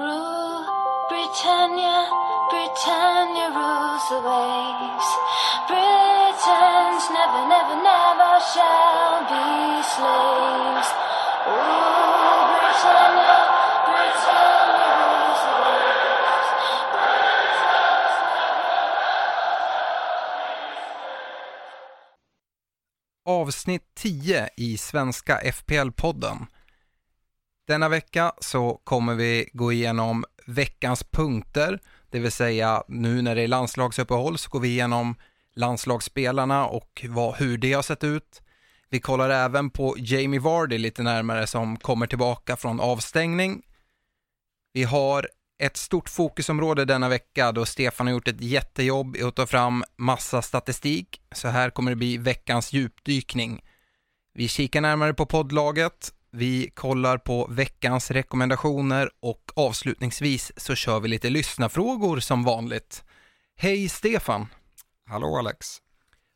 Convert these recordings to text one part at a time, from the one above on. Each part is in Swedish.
Rule Britannia, Britannia rules the waves. Britons never, never, never shall be slaves. Ooh, Britannia, Britannia rules the waves. Britons never... avsnitt 10 i Svenska FPL-podden. Denna vecka så kommer vi gå igenom veckans punkter, det vill säga nu när det är landslagsuppehåll så går vi igenom landslagsspelarna och vad, hur det har sett ut. Vi kollar även på Jamie Vardy lite närmare som kommer tillbaka från avstängning. Vi har ett stort fokusområde denna vecka då Stefan har gjort ett jättejobb i att ta fram massa statistik. Så här kommer det bli veckans djupdykning. Vi kikar närmare på poddlaget, vi kollar på veckans rekommendationer och avslutningsvis så kör vi lite lyssnarfrågor som vanligt. Hej Stefan! Hallå Alex.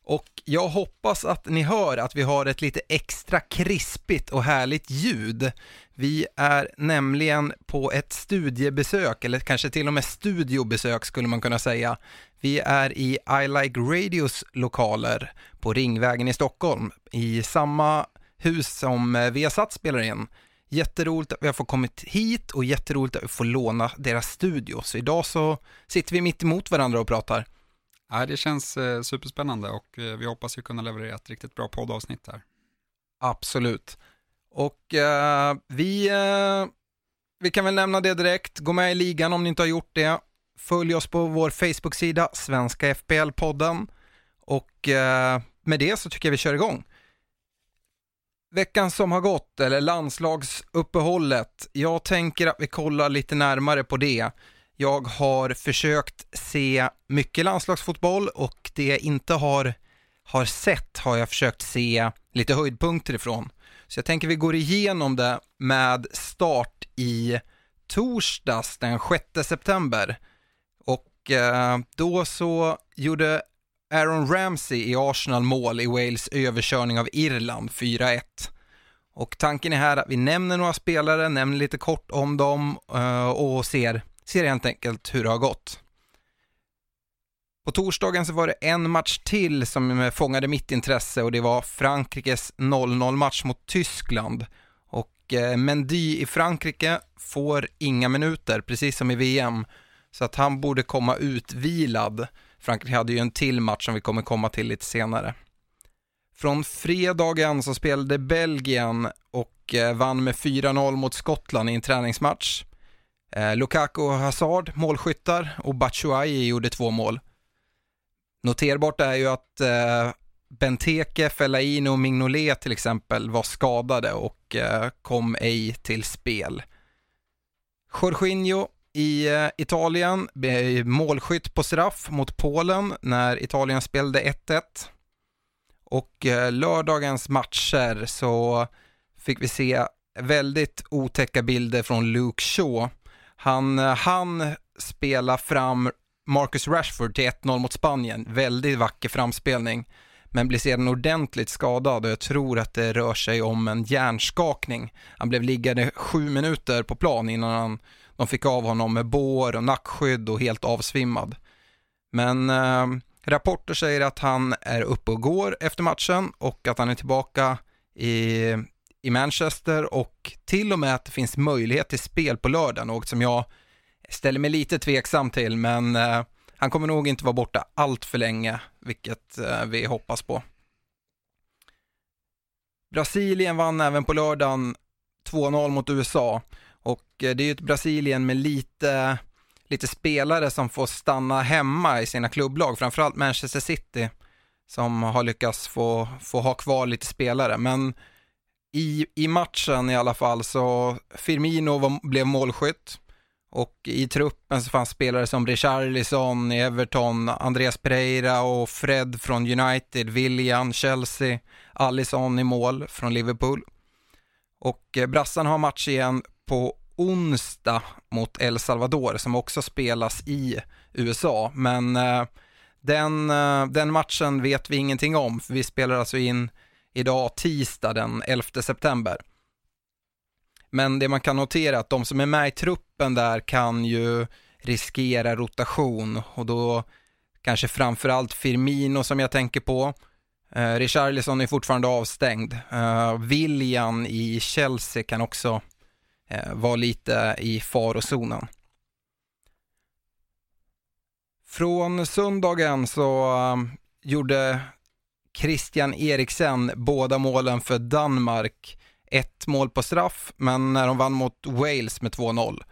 Och jag hoppas att ni hör att vi har ett lite extra krispigt och härligt ljud. Vi är nämligen på ett studiebesök, eller kanske till och med studiobesök skulle man kunna säga. Vi är i I Like Radios lokaler på Ringvägen i Stockholm, i samma hus som eh, Viasat spelar in. Jätteroligt att vi har fått kommit hit och jätteroligt att vi får låna deras studio. Så idag så sitter vi mitt emot varandra och pratar. Ja, det känns eh, superspännande och eh, vi hoppas ju kunna leverera ett riktigt bra poddavsnitt här. Absolut. Och eh, vi, eh, vi kan väl nämna det direkt. Gå med i ligan om ni inte har gjort det. Följ oss på vår Facebook-sida, Svenska FPL-podden. Och eh, med det så tycker jag vi kör igång. Veckan som har gått, eller landslagsuppehållet. Jag tänker att vi kollar lite närmare på det. Jag har försökt se mycket landslagsfotboll och det jag inte har, har sett har jag försökt se lite höjdpunkter ifrån. Så jag tänker vi går igenom det med start i torsdags den 6 september. Och eh, då så gjorde Aaron Ramsey i Arsenal mål i Wales överkörning av Irland 4-1. Och tanken är här att vi nämner några spelare, nämner lite kort om dem eh, och ser, ser helt enkelt hur det har gått. På torsdagen så var det en match till som fångade mitt intresse och det var Frankrikes 0-0 match mot Tyskland. Och eh, Mendy i Frankrike får inga minuter, precis som i VM, så att han borde komma utvilad. Frankrike hade ju en till match som vi kommer komma till lite senare. Från fredagen så spelade Belgien och eh, vann med 4-0 mot Skottland i en träningsmatch. Eh, Lukaku och Hazard målskyttar och Batshuayi gjorde två mål. Noterbart är ju att eh, Benteke, Fellaini och Mignolet till exempel var skadade och kom ej till spel. Jorginho i eh, Italien, målskytt på straff mot Polen när Italien spelade 1-1. Och eh, lördagens matcher så fick vi se väldigt otäcka bilder från Luke Shaw. Han, eh, han spela fram Marcus Rashford till 1-0 mot Spanien. Väldigt vacker framspelning. Men blir sedan ordentligt skadad och jag tror att det rör sig om en hjärnskakning. Han blev liggande sju minuter på plan innan han, de fick av honom med bår och nackskydd och helt avsvimmad. Men eh, rapporter säger att han är uppe och går efter matchen och att han är tillbaka i, i Manchester och till och med att det finns möjlighet till spel på lördag, något som jag ställer mig lite tveksam till, men eh, han kommer nog inte vara borta allt för länge, vilket eh, vi hoppas på. Brasilien vann även på lördagen 2-0 mot USA och eh, det är ju ett Brasilien med lite, lite spelare som får stanna hemma i sina klubblag, framförallt Manchester City som har lyckats få, få ha kvar lite spelare. Men i, i matchen i alla fall så Firmino var, blev målskytt och i truppen så fanns spelare som Richarlison i Everton, Andreas Pereira och Fred från United, William, Chelsea, Allison i mål från Liverpool. Och eh, brassarna har match igen på onsdag mot El Salvador som också spelas i USA. Men eh, den, eh, den matchen vet vi ingenting om, för vi spelar alltså in idag tisdag den 11 september. Men det man kan notera är att de som är med i truppen där kan ju riskera rotation och då kanske framförallt Firmino som jag tänker på. Eh, Richarlison är fortfarande avstängd. Eh, William i Chelsea kan också Eh, var lite i farozonen. Från söndagen så eh, gjorde Christian Eriksen båda målen för Danmark. Ett mål på straff, men när de vann mot Wales med 2-0.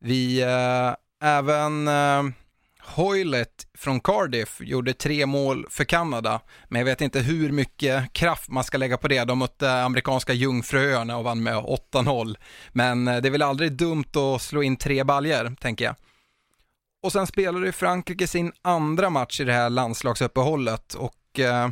Vi, äh, även äh, Hoylet från Cardiff gjorde tre mål för Kanada, men jag vet inte hur mycket kraft man ska lägga på det. De mötte amerikanska Jungfruöarna och vann med 8-0. Men eh, det är väl aldrig dumt att slå in tre baljer, tänker jag. Och sen spelade Frankrike sin andra match i det här landslagsuppehållet och eh,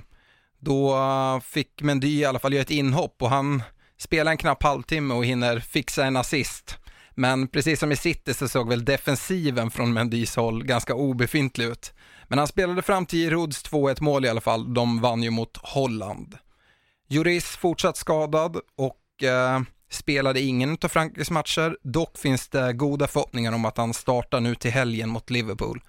då fick Mendy i alla fall göra ett inhopp och han spelar en knapp halvtimme och hinner fixa en assist. Men precis som i City så såg väl defensiven från Mendys håll ganska obefintlig ut. Men han spelade fram till Girouds 2-1 mål i alla fall. De vann ju mot Holland. Juris fortsatt skadad och eh, spelade ingen av Frankrikes matcher. Dock finns det goda förhoppningar om att han startar nu till helgen mot Liverpool.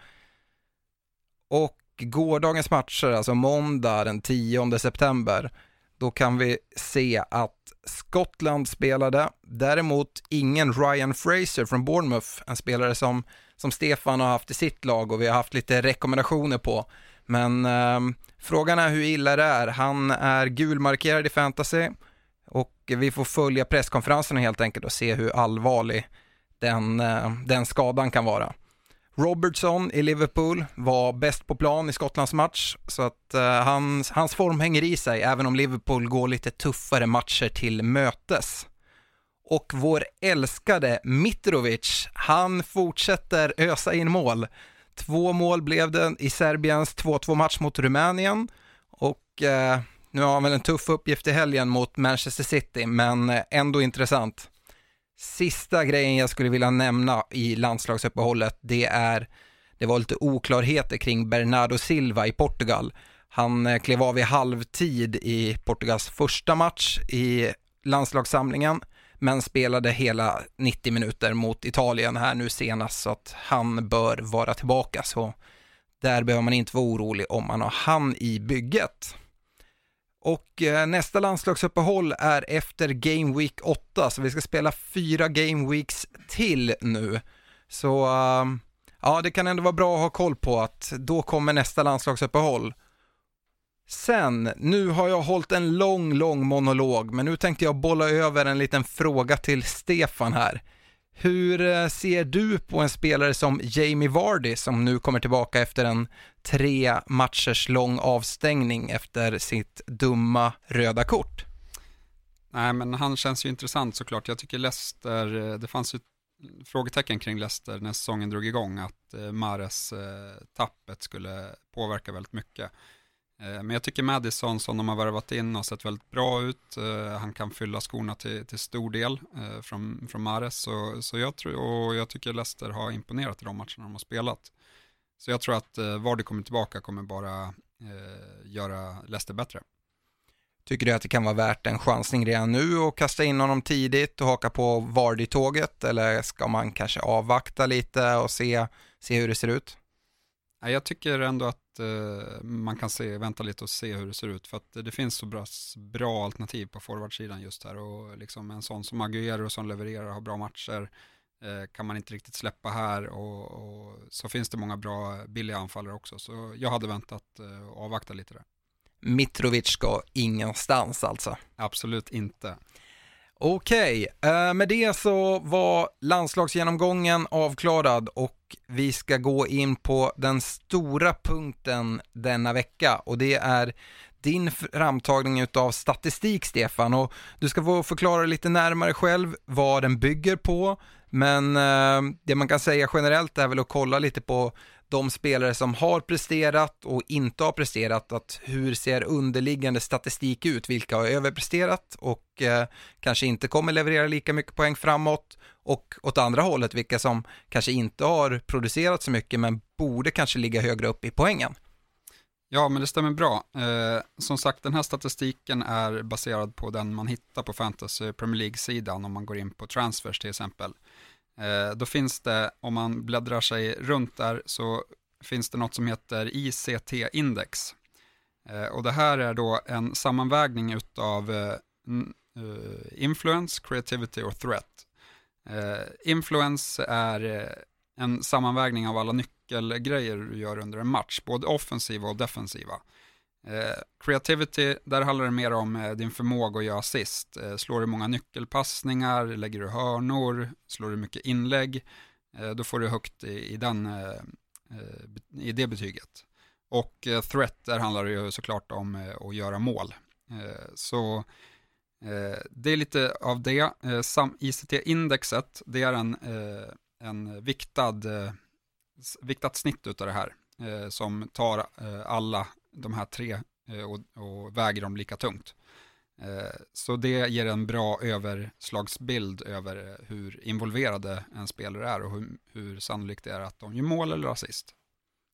Och gårdagens matcher, alltså måndag den 10 september, då kan vi se att Skottland spelade, däremot ingen Ryan Fraser från Bournemouth, en spelare som, som Stefan har haft i sitt lag och vi har haft lite rekommendationer på. Men eh, frågan är hur illa det är. Han är gulmarkerad i fantasy och vi får följa presskonferensen helt enkelt och se hur allvarlig den, eh, den skadan kan vara. Robertson i Liverpool var bäst på plan i Skottlands match, så att uh, hans, hans form hänger i sig, även om Liverpool går lite tuffare matcher till mötes. Och vår älskade Mitrovic, han fortsätter ösa in mål. Två mål blev det i Serbiens 2-2 match mot Rumänien och uh, nu har han väl en tuff uppgift i helgen mot Manchester City, men eh, ändå intressant. Sista grejen jag skulle vilja nämna i landslagsuppehållet, det är, det var lite oklarheter kring Bernardo Silva i Portugal. Han eh, klev av i halvtid i Portugals första match i landslagssamlingen, men spelade hela 90 minuter mot Italien här nu senast, så att han bör vara tillbaka. Så där behöver man inte vara orolig om man har han i bygget. Och eh, nästa landslagsuppehåll är efter Game Week 8, så vi ska spela fyra Game Weeks till nu. Så ehm, ja, det kan ändå vara bra att ha koll på att då kommer nästa landslagsuppehåll. Sen, nu har jag hållit en lång, lång monolog, men nu tänkte jag bolla över en liten fråga till Stefan här. Hur eh, ser du på en spelare som Jamie Vardy som nu kommer tillbaka efter en tre matchers lång avstängning efter sitt dumma röda kort? Nej, men han känns ju intressant såklart. Jag tycker Leicester, eh, det fanns ju frågetecken kring Leicester när säsongen drog igång att eh, Mares tappet skulle påverka väldigt mycket. Eh, men jag tycker Madison som de har värvat in har sett väldigt bra ut. Eh, han kan fylla skorna till, till stor del eh, från, från Mares. Så, så jag, tror, och jag tycker Leicester har imponerat i de matcherna de har spelat. Så jag tror att Vardy kommer tillbaka kommer bara göra Leicester bättre. Tycker du att det kan vara värt en chansning redan nu och kasta in honom tidigt och haka på Vardy-tåget eller ska man kanske avvakta lite och se, se hur det ser ut? Jag tycker ändå att uh, man kan se, vänta lite och se hur det ser ut. För att det finns så bra, bra alternativ på forwardsidan just här. Och liksom en sån som Aguero som levererar, har bra matcher. eh, kan man inte riktigt släppa här och, och, så finns det många bra billiga anfallare också. Så jag hade väntat eh, och avvakta lite där. Mitrovic ska ingenstans alltså? Absolut inte. Okej, okay. med det så var landslagsgenomgången avklarad och vi ska gå in på den stora punkten denna vecka och det är din framtagning av statistik Stefan och du ska få förklara lite närmare själv vad den bygger på men eh, det man kan säga generellt är väl att kolla lite på de spelare som har presterat och inte har presterat, att hur ser underliggande statistik ut, vilka har överpresterat och eh, kanske inte kommer leverera lika mycket poäng framåt och åt andra hållet vilka som kanske inte har producerat så mycket men borde kanske ligga högre upp i poängen. Ja, men det stämmer bra. Eh, som sagt, den här statistiken är baserad på den man hittar på Fantasy Premier League-sidan om man går in på transfers till exempel. Eh, då finns det, om man bläddrar sig runt där, så finns det något som heter ICT-index. Eh, och det här är då en sammanvägning utav eh, influence, creativity och threat. influence är en sammanvägning av alla nyckelgrejer du gör under en match, både offensiva och defensiva. Eh, creativity, där handlar det mer om eh, din förmåga att göra assist. Eh, slår du många nyckelpassningar, lägger du hörnor, slår du mycket inlägg, då får du högt i, i, den, i det betyget. Och threat, där handlar det ju såklart om att göra mål. så det är lite av det. ICT-indexet, det är en, en viktad, viktat snitt av det här som tar alla de här tre eh, och, och väger dem lika tungt. Eh, så det ger en bra överslagsbild över hur involverade en spelare är och hur, hur sannolikt det är att de gör mål eller assist.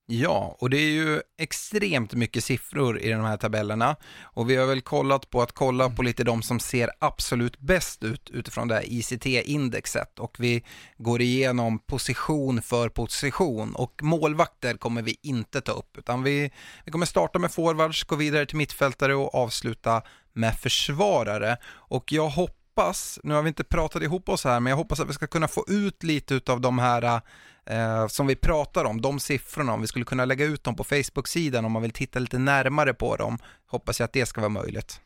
Ja, och det är ju extremt mycket siffror i de här tabellerna. Och vi har väl kollat på att kolla på lite de som ser absolut bäst ut utifrån det här ICT-indexet och vi går igenom position för position. Och målvakter kommer vi inte ta upp utan vi, vi kommer starta med forwards, gå vidare till mittfältare och avsluta med försvarare. Och jag hoppas, nu har vi inte pratat ihop oss här, men jag hoppas att vi ska kunna få ut lite av de här eh, som vi pratar om, de siffrorna, om vi skulle kunna lägga ut dem på Facebook-sidan om man vill titta lite närmare på dem, hoppas jag att det ska vara möjligt.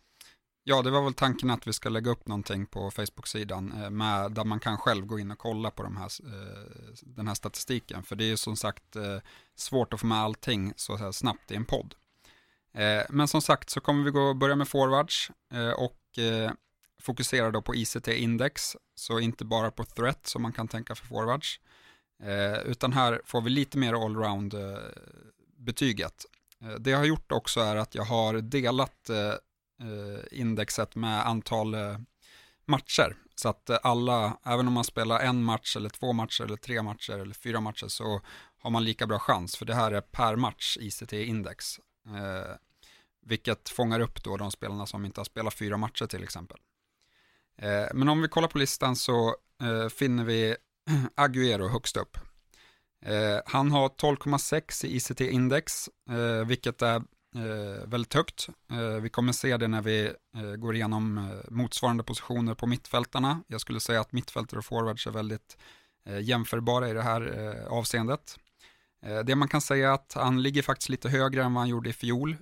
Ja, det var väl tanken att vi ska lägga upp någonting på Facebook-sidan eh, där man kan själv gå in och kolla på de här, eh, den här statistiken. För det är ju som sagt eh, svårt att få med allting så här snabbt i en podd. Eh, men som sagt så kommer vi gå börja med forwards eh, och eh, fokusera då på ICT-index, så inte bara på threat som man kan tänka för forwards. Eh, utan här får vi lite mer allround-betyget. Eh, eh, det jag har gjort också är att jag har delat indexet med antal matcher. Så att alla, även om man spelar en match eller två matcher eller tre matcher eller fyra matcher så har man lika bra chans. För det här är per match ICT-index. Eh, vilket fångar upp då de spelarna som inte har spelat fyra matcher till exempel. Eh, men om vi kollar på listan så eh, finner vi Agüero högst upp. Eh, han har 12,6 i ICT-index, eh, vilket är eh, väldigt högt. Eh, vi kommer se det när vi eh, går igenom eh, motsvarande positioner på mittfältarna. Jag skulle säga att mittfältare och forwards är väldigt eh, jämförbara i det här eh, avseendet. Eh, det man kan säga är att han ligger faktiskt lite högre än vad han gjorde i fjol,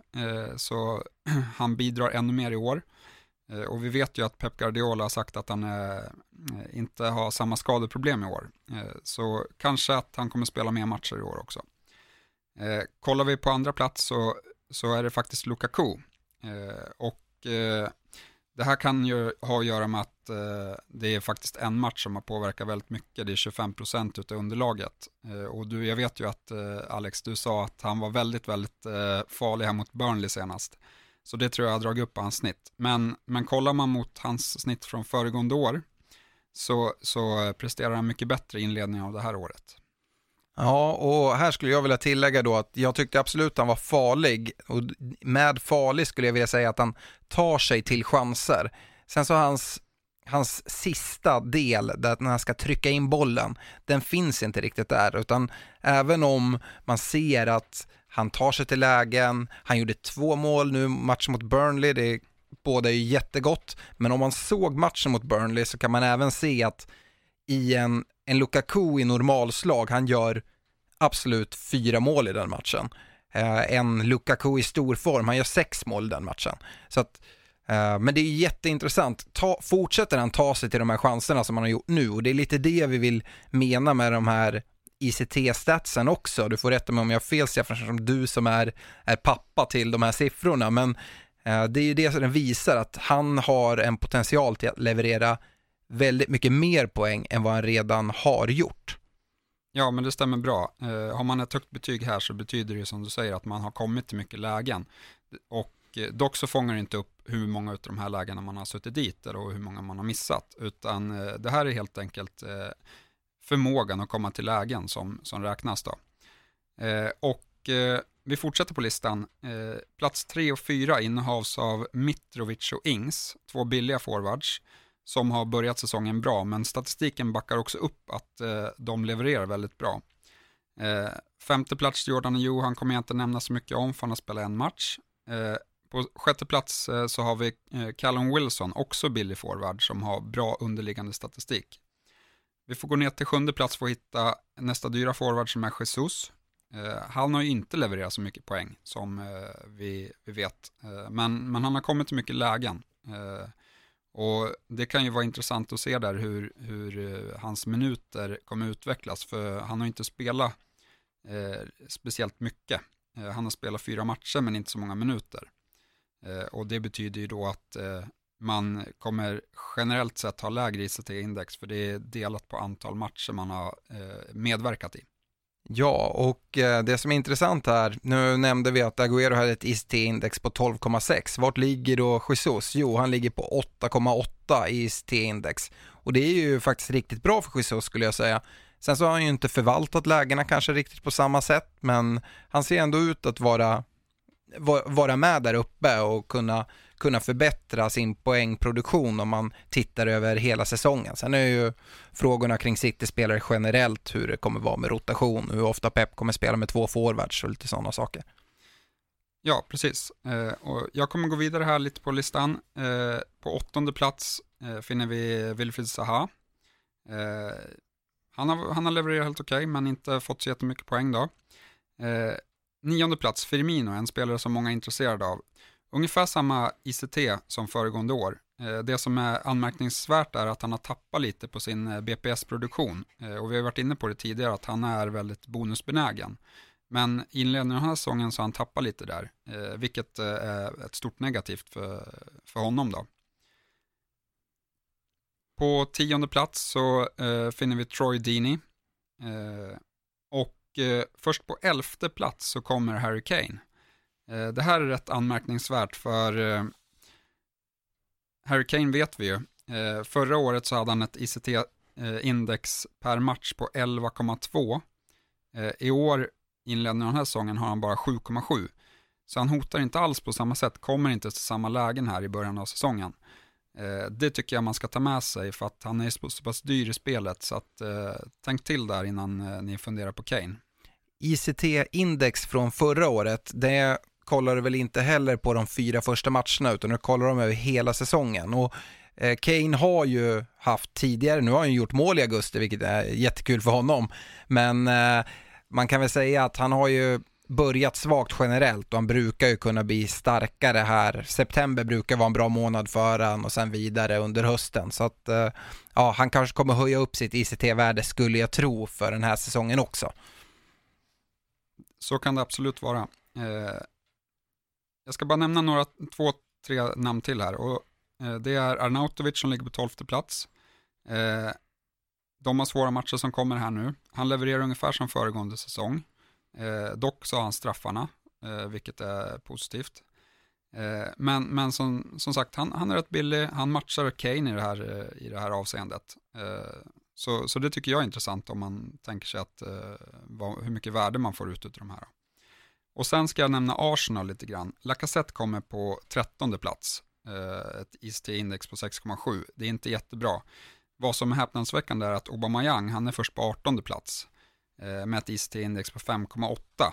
så han bidrar ännu mer i år. Eh, och vi vet ju att Pep Guardiola har sagt att han eh, inte har samma skadeproblem i år. Eh, så kanske att han kommer spela mer matcher i år också. Eh, kollar vi på andra plats så, så är det faktiskt Lukaku. Eh, och det här kan ju ha att göra med att det är faktiskt en match som har påverkat väldigt mycket. Det är 25% utav underlaget. och du, jag vet ju att Alex, du sa att han var väldigt, väldigt farlig här mot Burnley senast. Så det tror jag har dragit upp hans snitt. Men, men kollar man mot hans snitt från föregående år så, så presterar han mycket bättre i inledningen av det här året. Ja, och här skulle jag vilja tillägga då att jag tyckte absolut att han var farlig. Och med farlig skulle jag vilja säga att han tar sig till chanser. Sen så hans, hans sista del, där när han ska trycka in bollen, den finns inte riktigt där. Utan även om man ser att han tar sig till lägen, han gjorde två mål nu, matchen mot Burnley, det är, båda är jättegott, men om man såg matchen mot Burnley så kan man även se att i en, en Lukaku i normalslag, han gör absolut fyra mål i den matchen. Eh, en Lukaku i stor form, han gör sex mål i den matchen. Så att, Eh, men det är jätteintressant, ta, fortsätter han ta sig till de här chanserna som han har gjort nu och det är lite det vi vill mena med de här ICT-statsen också. Du får rätta mig om jag har fel Stefan, som du som är, är pappa till de här siffrorna, men eh, det är ju det som den visar att han har en potential till att leverera väldigt mycket mer poäng än vad han redan har gjort. Ja, men det stämmer bra. Eh, har man ett högt betyg här så betyder det som du säger att man har kommit till mycket lägen. Och eh, dock så fångar det inte upp hur många av de här lägena man har suttit dit och hur många man har missat, utan eh, det här är helt enkelt eh, förmågan att komma till lägen som, som räknas då. Eh, och vi fortsätter på listan. plats tre och fyra innehas av Mitrovic och Ings, två billiga forwards som har börjat säsongen bra, men statistiken backar också upp att eh, de levererar väldigt bra. Eh, femte plats Jordan och Johan kommer jag inte nämna så mycket om, för han har spelat en match. På sjätte plats eh, så har vi eh, Callum Wilson, också billig forward, som har bra underliggande statistik. Vi får gå ner till sjunde plats för att hitta nästa dyra forward som är Jesus. Eh, han har ju inte levererat så mycket poäng som vi, vi vet, men, men han har kommit till mycket lägen. Och det kan ju vara intressant att se där hur, hur hans minuter kommer utvecklas, för han har inte spelat speciellt mycket. Han har spelat fyra matcher men inte så många minuter. Eh, och det betyder ju då att eh, man kommer generellt sett ha lägre ICT-index, för det är delat på antal matcher man har eh, medverkat i. Ja, och eh, det som är intressant här, nu nämnde vi att Agüero hade ett ICT-index på 12,6. Vart ligger då Jesus? Jo, han ligger på 8,8 i ICT-index. Och det är ju faktiskt riktigt bra för Jesus skulle jag säga. Sen så har han ju inte förvaltat lägena kanske riktigt på samma sätt, men han ser ändå ut att vara, vara med där uppe och kunna kunna förbättra sin poängproduktion om man tittar över hela säsongen. Sen är ju frågorna kring City-spelare generellt hur det kommer vara med rotation, hur ofta Pep kommer spela med två forwards och lite sådana saker. Ja, precis. Eh, och jag kommer gå vidare här lite på listan. Eh, på åttonde plats eh, finner vi Wilfried Zaha. Eh, han, har, han har levererat helt okej, okay, men inte fått så jättemycket poäng då. Eh, Nionde plats, Firmino, en spelare som många är intresserade av. Ungefär samma ICT som föregående år. Eh, det som är anmärkningsvärt är att han har tappat lite på sin eh, BPS-produktion. Eh, och vi har varit inne på det tidigare att han är väldigt bonusbenägen. Men i inledningen av den här säsongen så har han tappat lite där, vilket är ett stort negativt för, för honom då. På tionde plats så finner vi Troy Deeney. och Eh, först på elfte plats så kommer Harry Kane. Eh, det här är rätt anmärkningsvärt för eh, Harry Kane vet vi ju. Eh, förra året så hade han ett ICT-index eh, per match på 11,2. Eh, I år, inledningen av den här säsongen, har han bara 7,7. Så han hotar inte alls på samma sätt, kommer inte till samma lägen här i början av säsongen. Det tycker jag man ska ta med sig för att han är så pass dyr i spelet så att tänk till där innan ni funderar på Kane. ICT-index från förra året, det kollar du väl inte heller på de fyra första matcherna utan du kollar dem över hela säsongen. Och eh, Kane har ju haft tidigare, nu har han gjort mål i augusti vilket är jättekul för honom, men eh, man kan väl säga att han har ju börjat svagt generellt och han brukar ju kunna bli starkare här. September brukar vara en bra månad för han och sen vidare under hösten. Så att eh, ja, han kanske kommer höja upp sitt ICT-värde skulle jag tro för den här säsongen också. Så kan det absolut vara. Eh, jag ska bara nämna några, två, tre namn till här. Och, eh, det är Arnautovic som ligger på tolfte plats. Eh, de har svåra matcher som kommer här nu. Han levererar ungefär som föregående säsong. Eh, dock så har han straffarna, eh, vilket är positivt. Eh, men men som, som sagt, han, han är rätt billig. Han matchar Kane i det här, eh, i det här avseendet. Eh, så, så det tycker jag är intressant om man tänker sig att, eh, vad, hur mycket värde man får ut av de här. Och sen ska jag nämna Arsenal lite grann. Lacazette kommer på trettonde plats. Eh, ett ICT-index på 6,7. Det är inte jättebra. Vad som är häpnadsväckande är att Aubameyang, han är först på 18 plats eh, med ett ICT-index på 5,8.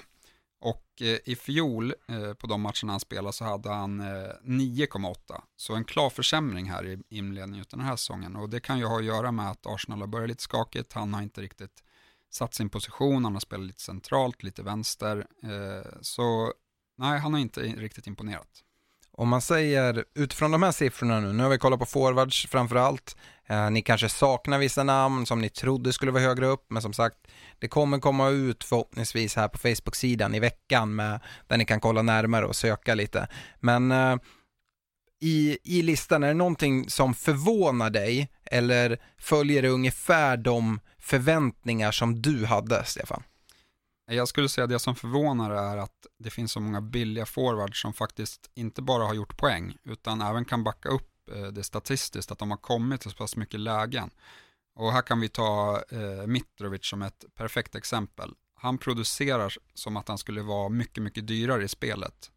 Och eh, i fjol eh, på de matcherna han spelade så hade han eh, 9,8. Så en klar försämring här i inledningen av den här säsongen. Och det kan ju ha att göra med att Arsenal har börjat lite skakigt. Han har inte riktigt satt sin position, han har spelat lite centralt, lite vänster. Så nej, han har inte riktigt imponerat. Om man säger utifrån de här siffrorna nu, nu har vi kollat på forwards framförallt. Eh, ni kanske saknar vissa namn som ni trodde skulle vara högre upp, men som sagt, det kommer komma ut förhoppningsvis här på Facebook-sidan i veckan med, där ni kan kolla närmare och söka lite. Men eh, i, i listan, är det någonting som förvånar dig eller följer det ungefär de förväntningar som du hade, Stefan? Jag skulle säga det som förvånar är att det finns så många billiga forwards som faktiskt inte bara har gjort poäng, utan även kan backa upp eh, det statistiskt, att de har kommit till så pass mycket lägen. Och här kan vi ta eh, Mitrovic som ett perfekt exempel. Han producerar som att han skulle vara mycket, mycket dyrare i spelet.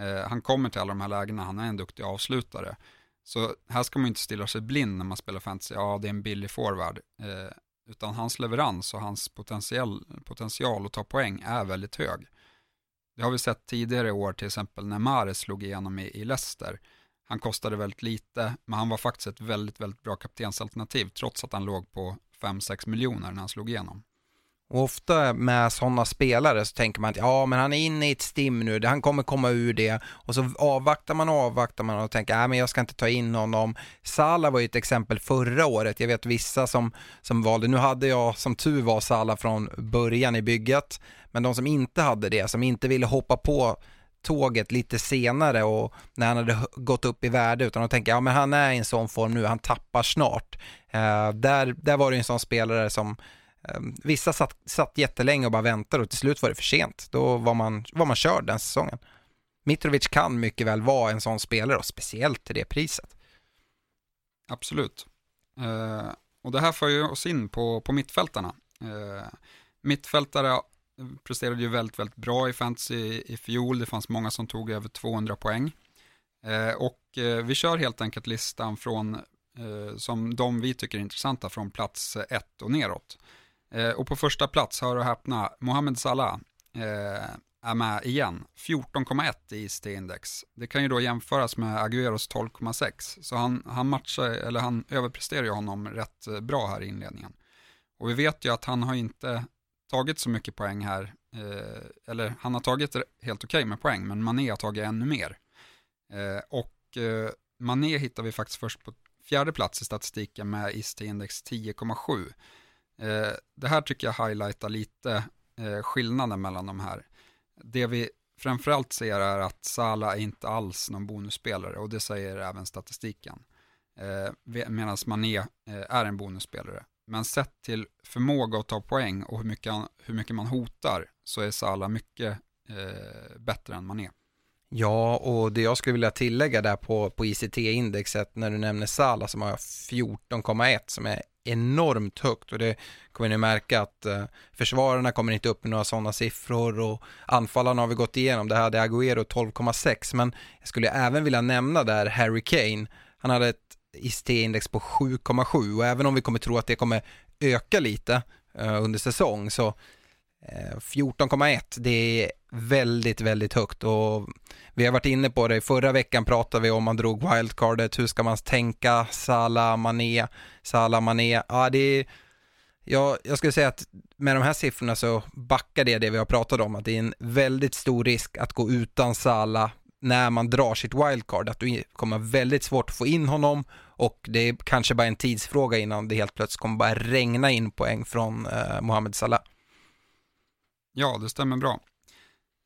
Eh, han kommer till alla de här lägena, han är en duktig avslutare. Så här ska man inte stilla sig blind när man spelar fantasy, ja det är en billig forward. Eh, utan hans leverans och hans potential, potential att ta poäng är väldigt hög. Det har vi sett tidigare i år, till exempel när Mares slog igenom i, i Leicester. Han kostade väldigt lite, men han var faktiskt ett väldigt, väldigt bra kaptensalternativ, trots att han låg på 5-6 miljoner när han slog igenom. Och ofta med sådana spelare så tänker man att ja, men han är inne i ett stim nu, han kommer komma ur det och så avvaktar man och avvaktar man och tänker, nej men jag ska inte ta in honom. Sala var ju ett exempel förra året, jag vet vissa som, som valde, nu hade jag som tur var Sala från början i bygget, men de som inte hade det, som inte ville hoppa på tåget lite senare och när han hade gått upp i värde utan de tänker ja men han är i en sån form nu, han tappar snart. Eh, där, där var det en sån spelare som Ehm, vissa satt, satt jättelänge och bara väntade och till slut var det för sent. Då var man, var man körd den säsongen. Mitrovic kan mycket väl vara en sån spelare och speciellt till det priset. Absolut. Eh, och det här för ju oss in på, på mittfältarna. Eh, mittfältare presterade ju väldigt, väldigt bra i fantasy i fjol. Det fanns många som tog över 200 poäng. Ehm, eh, och vi kör helt enkelt listan från, eh, som de vi tycker är intressanta, från plats 1 och neråt. Eh, och på första plats, hör och häpna, Mohamed Salah eh, är med igen. 14,1 i ST-index. Det kan ju då jämföras med Agueros 12,6. Så han, han matchar, eller han överpresterar ju honom rätt eh, bra här i inledningen. Och vi vet ju att han har inte tagit så mycket poäng här, eh, eller han har tagit helt okej okay med poäng, men Mané har tagit ännu mer. Eh, och eh, Mané hittar vi faktiskt först på fjärde plats i statistiken med IST-index 10,7. Eh, det här tycker jag highlightar lite eh, skillnaden mellan de här. Det vi framförallt ser är att Sala är inte alls någon bonusspelare och det säger även statistiken. Eh, Medan Mané eh, är en bonusspelare. Men sett till förmåga att ta poäng och hur mycket, hur mycket man hotar så är Sala mycket eh, bättre än Mané. Ja, och det jag skulle vilja tillägga där på, på ICT-indexet när du nämner Sala som har 14,1 som är enormt högt och det kommer ni märka att eh, försvararna kommer inte upp med några sådana siffror och anfallarna har vi gått igenom. Det hade Agüero 12,6 men jag skulle även vilja nämna där Harry Kane. Han hade ett IST-index på 7,7 och även om vi kommer tro att det kommer öka lite eh, under säsong så Eh, 14,1 det är väldigt, väldigt högt och vi har varit inne på det. Förra veckan pratade vi om man drog wildcardet, hur ska man tänka, Salah, Mané, Salah, Mané. Ja, det är, ja, jag skulle säga att med de här siffrorna så backar det det vi har pratat om, att det är en väldigt stor risk att gå utan Salah när man drar sitt wildcard, att du kommer väldigt svårt att få in honom och det är kanske bara en tidsfråga innan det helt plötsligt kommer bara regna in poäng från eh, Mohamed Salah. Ja, det stämmer bra.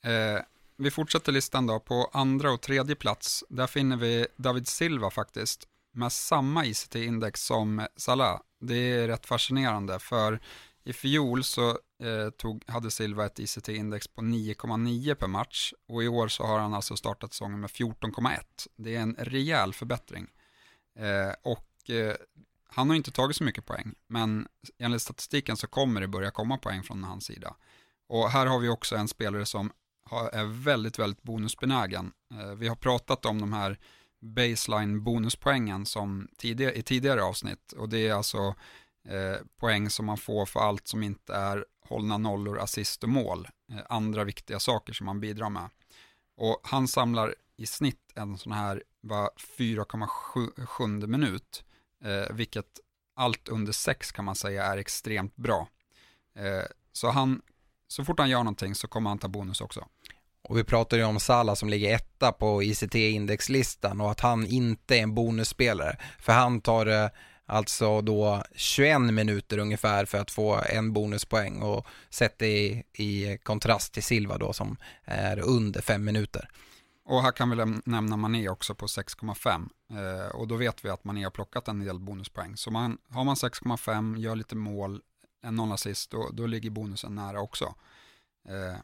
Eh, vi fortsätter listan då. På andra och tredje plats, där finner vi David Silva faktiskt, med samma ICT-index som Salah. Det är rätt fascinerande, för i fjol så eh, tog, hade Silva ett ICT-index på 9,9 per match och i år så har han alltså startat säsongen med 14,1. Det är en rejäl förbättring. Eh, och eh, han har inte tagit så mycket poäng, men enligt statistiken så kommer det börja komma poäng från hans sida. Och här har vi också en spelare som är väldigt, väldigt bonusbenägen. Eh, vi har pratat om de här baseline bonuspoängen som tidigare, i tidigare avsnitt och det är alltså eh, poäng som man får för allt som inte är hållna nollor, assist och mål. Eh, andra viktiga saker som man bidrar med. Och han samlar i snitt en sån här 4,7 minut, eh, vilket allt under 6 kan man säga är extremt bra. Eh, så han, så fort han gör någonting så kommer han ta bonus också. Och vi pratar ju om Salah som ligger etta på ICT-indexlistan och att han inte är en bonusspelare. För han tar eh, alltså då 21 minuter ungefär för att få en bonuspoäng och sett det i, i kontrast till Silva då som är under 5 minuter. Och här kan vi nämna Mané också på 6,5 eh, och då vet vi att Mané har plockat en del bonuspoäng. Så man, har man 6,5, gör lite mål, en noll assist, då, då ligger bonusen nära också. Eh,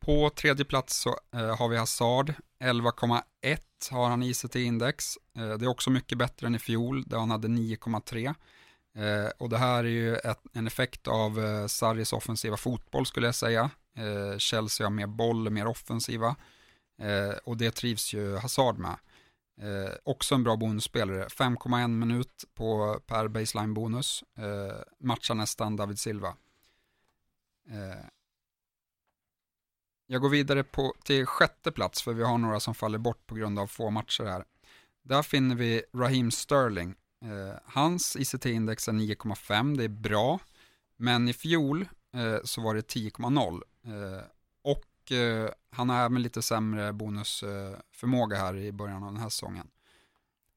på tredje plats så eh, har vi Hazard, 11,1 har han ICT-index. Eh, det är också mycket bättre än i fjol, där han hade 9,3. Eh, och det här är ju ett, en effekt av eh, Sarris offensiva fotboll skulle jag säga. Eh, Chelsea har mer boll, mer offensiva. Eh, och det trivs ju Hazard med. Eh, också en bra bonusspelare, 5,1 minut på per baseline bonus. Eh, matchar nästan David Silva. Eh, jag går vidare på, till sjätte plats för vi har några som faller bort på grund av få matcher här. Där finner vi Raheem Sterling. Eh, hans ICT-index är 9,5, det är bra. Men i fjol eh, så var det 10,0. Eh, och eh, han har även lite sämre bonusförmåga här i början av den här säsongen.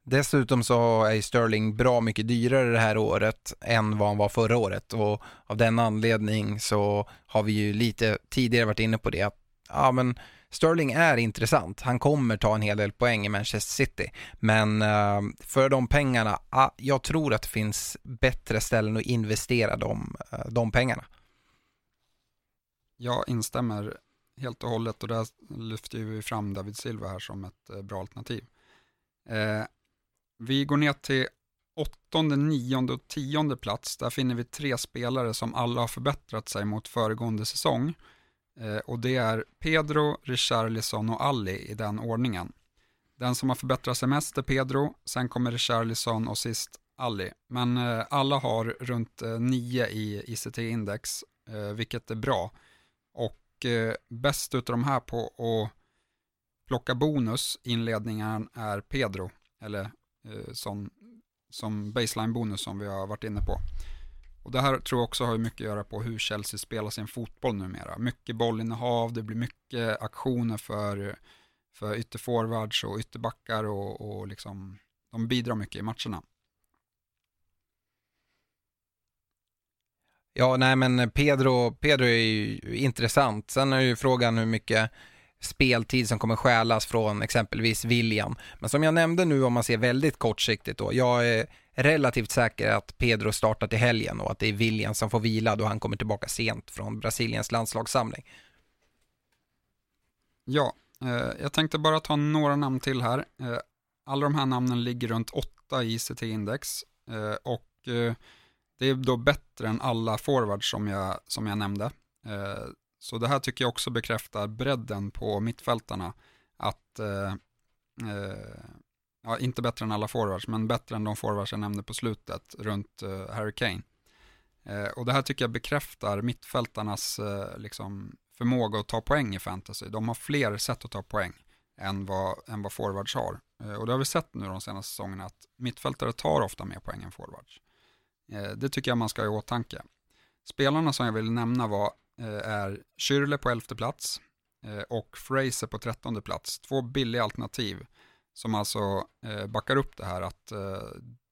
Dessutom så är Sterling bra mycket dyrare det här året än vad han var förra året och av den anledning så har vi ju lite tidigare varit inne på det att ja men Sterling är intressant. Han kommer ta en hel del poäng i Manchester City. Men uh, för de pengarna, jag tror att det finns bättre ställen att investera de, uh, de pengarna. Jag instämmer helt och hållet och där lyfter vi fram David Silva här som ett eh, bra alternativ. Eh, vi går ner till åttonde, nionde och tionde plats. Där finner vi tre spelare som alla har förbättrat sig mot föregående säsong. Eh, och det är Pedro, Richarlison och Alli i den ordningen. Den som har förbättrat sig mest är Pedro, sen kommer Richarlison och sist Alli. Men eh, alla har runt eh, 9 i ICT-index, eh, vilket är bra. Och eh, bäst utav de här på att plocka bonus inledningen är Pedro, eller eh, som, som baseline-bonus som vi har varit inne på. Och det här tror jag också har mycket att göra på hur Chelsea spelar sin fotboll numera. Mycket bollinnehav, det blir mycket aktioner för, för ytterforwards och ytterbackar och, och liksom, de bidrar mycket i matcherna. Ja, nej men Pedro, Pedro är ju intressant. Sen är ju frågan hur mycket speltid som kommer stjälas från exempelvis William. Men som jag nämnde nu om man ser väldigt kortsiktigt då, jag är relativt säker att Pedro startar till helgen och att det är William som får vila då han kommer tillbaka sent från Brasiliens landslagssamling. Ja, eh, jag tänkte bara ta några namn till här. Eh, alla de här namnen ligger runt 8 i ICT-index eh, och eh, det är då bättre än alla forwards som jag, som jag nämnde. Eh, så det här tycker jag också bekräftar bredden på mittfältarna. Att, eh, eh, ja, inte bättre än alla forwards, men bättre än de forwards jag nämnde på slutet runt Harry Kane. Och det här tycker jag bekräftar mittfältarnas liksom, förmåga att ta poäng i fantasy. De har fler sätt att ta poäng än vad, än vad forwards har. Och det har vi sett nu de senaste säsongerna att mittfältare tar ofta mer poäng än forwards. Eh, det tycker jag man ska ha i åtanke. Spelarna som jag vill nämna var eh, är Schürrle på elfte plats eh, och Fraser på trettonde plats. Två billiga alternativ som alltså backar upp det här att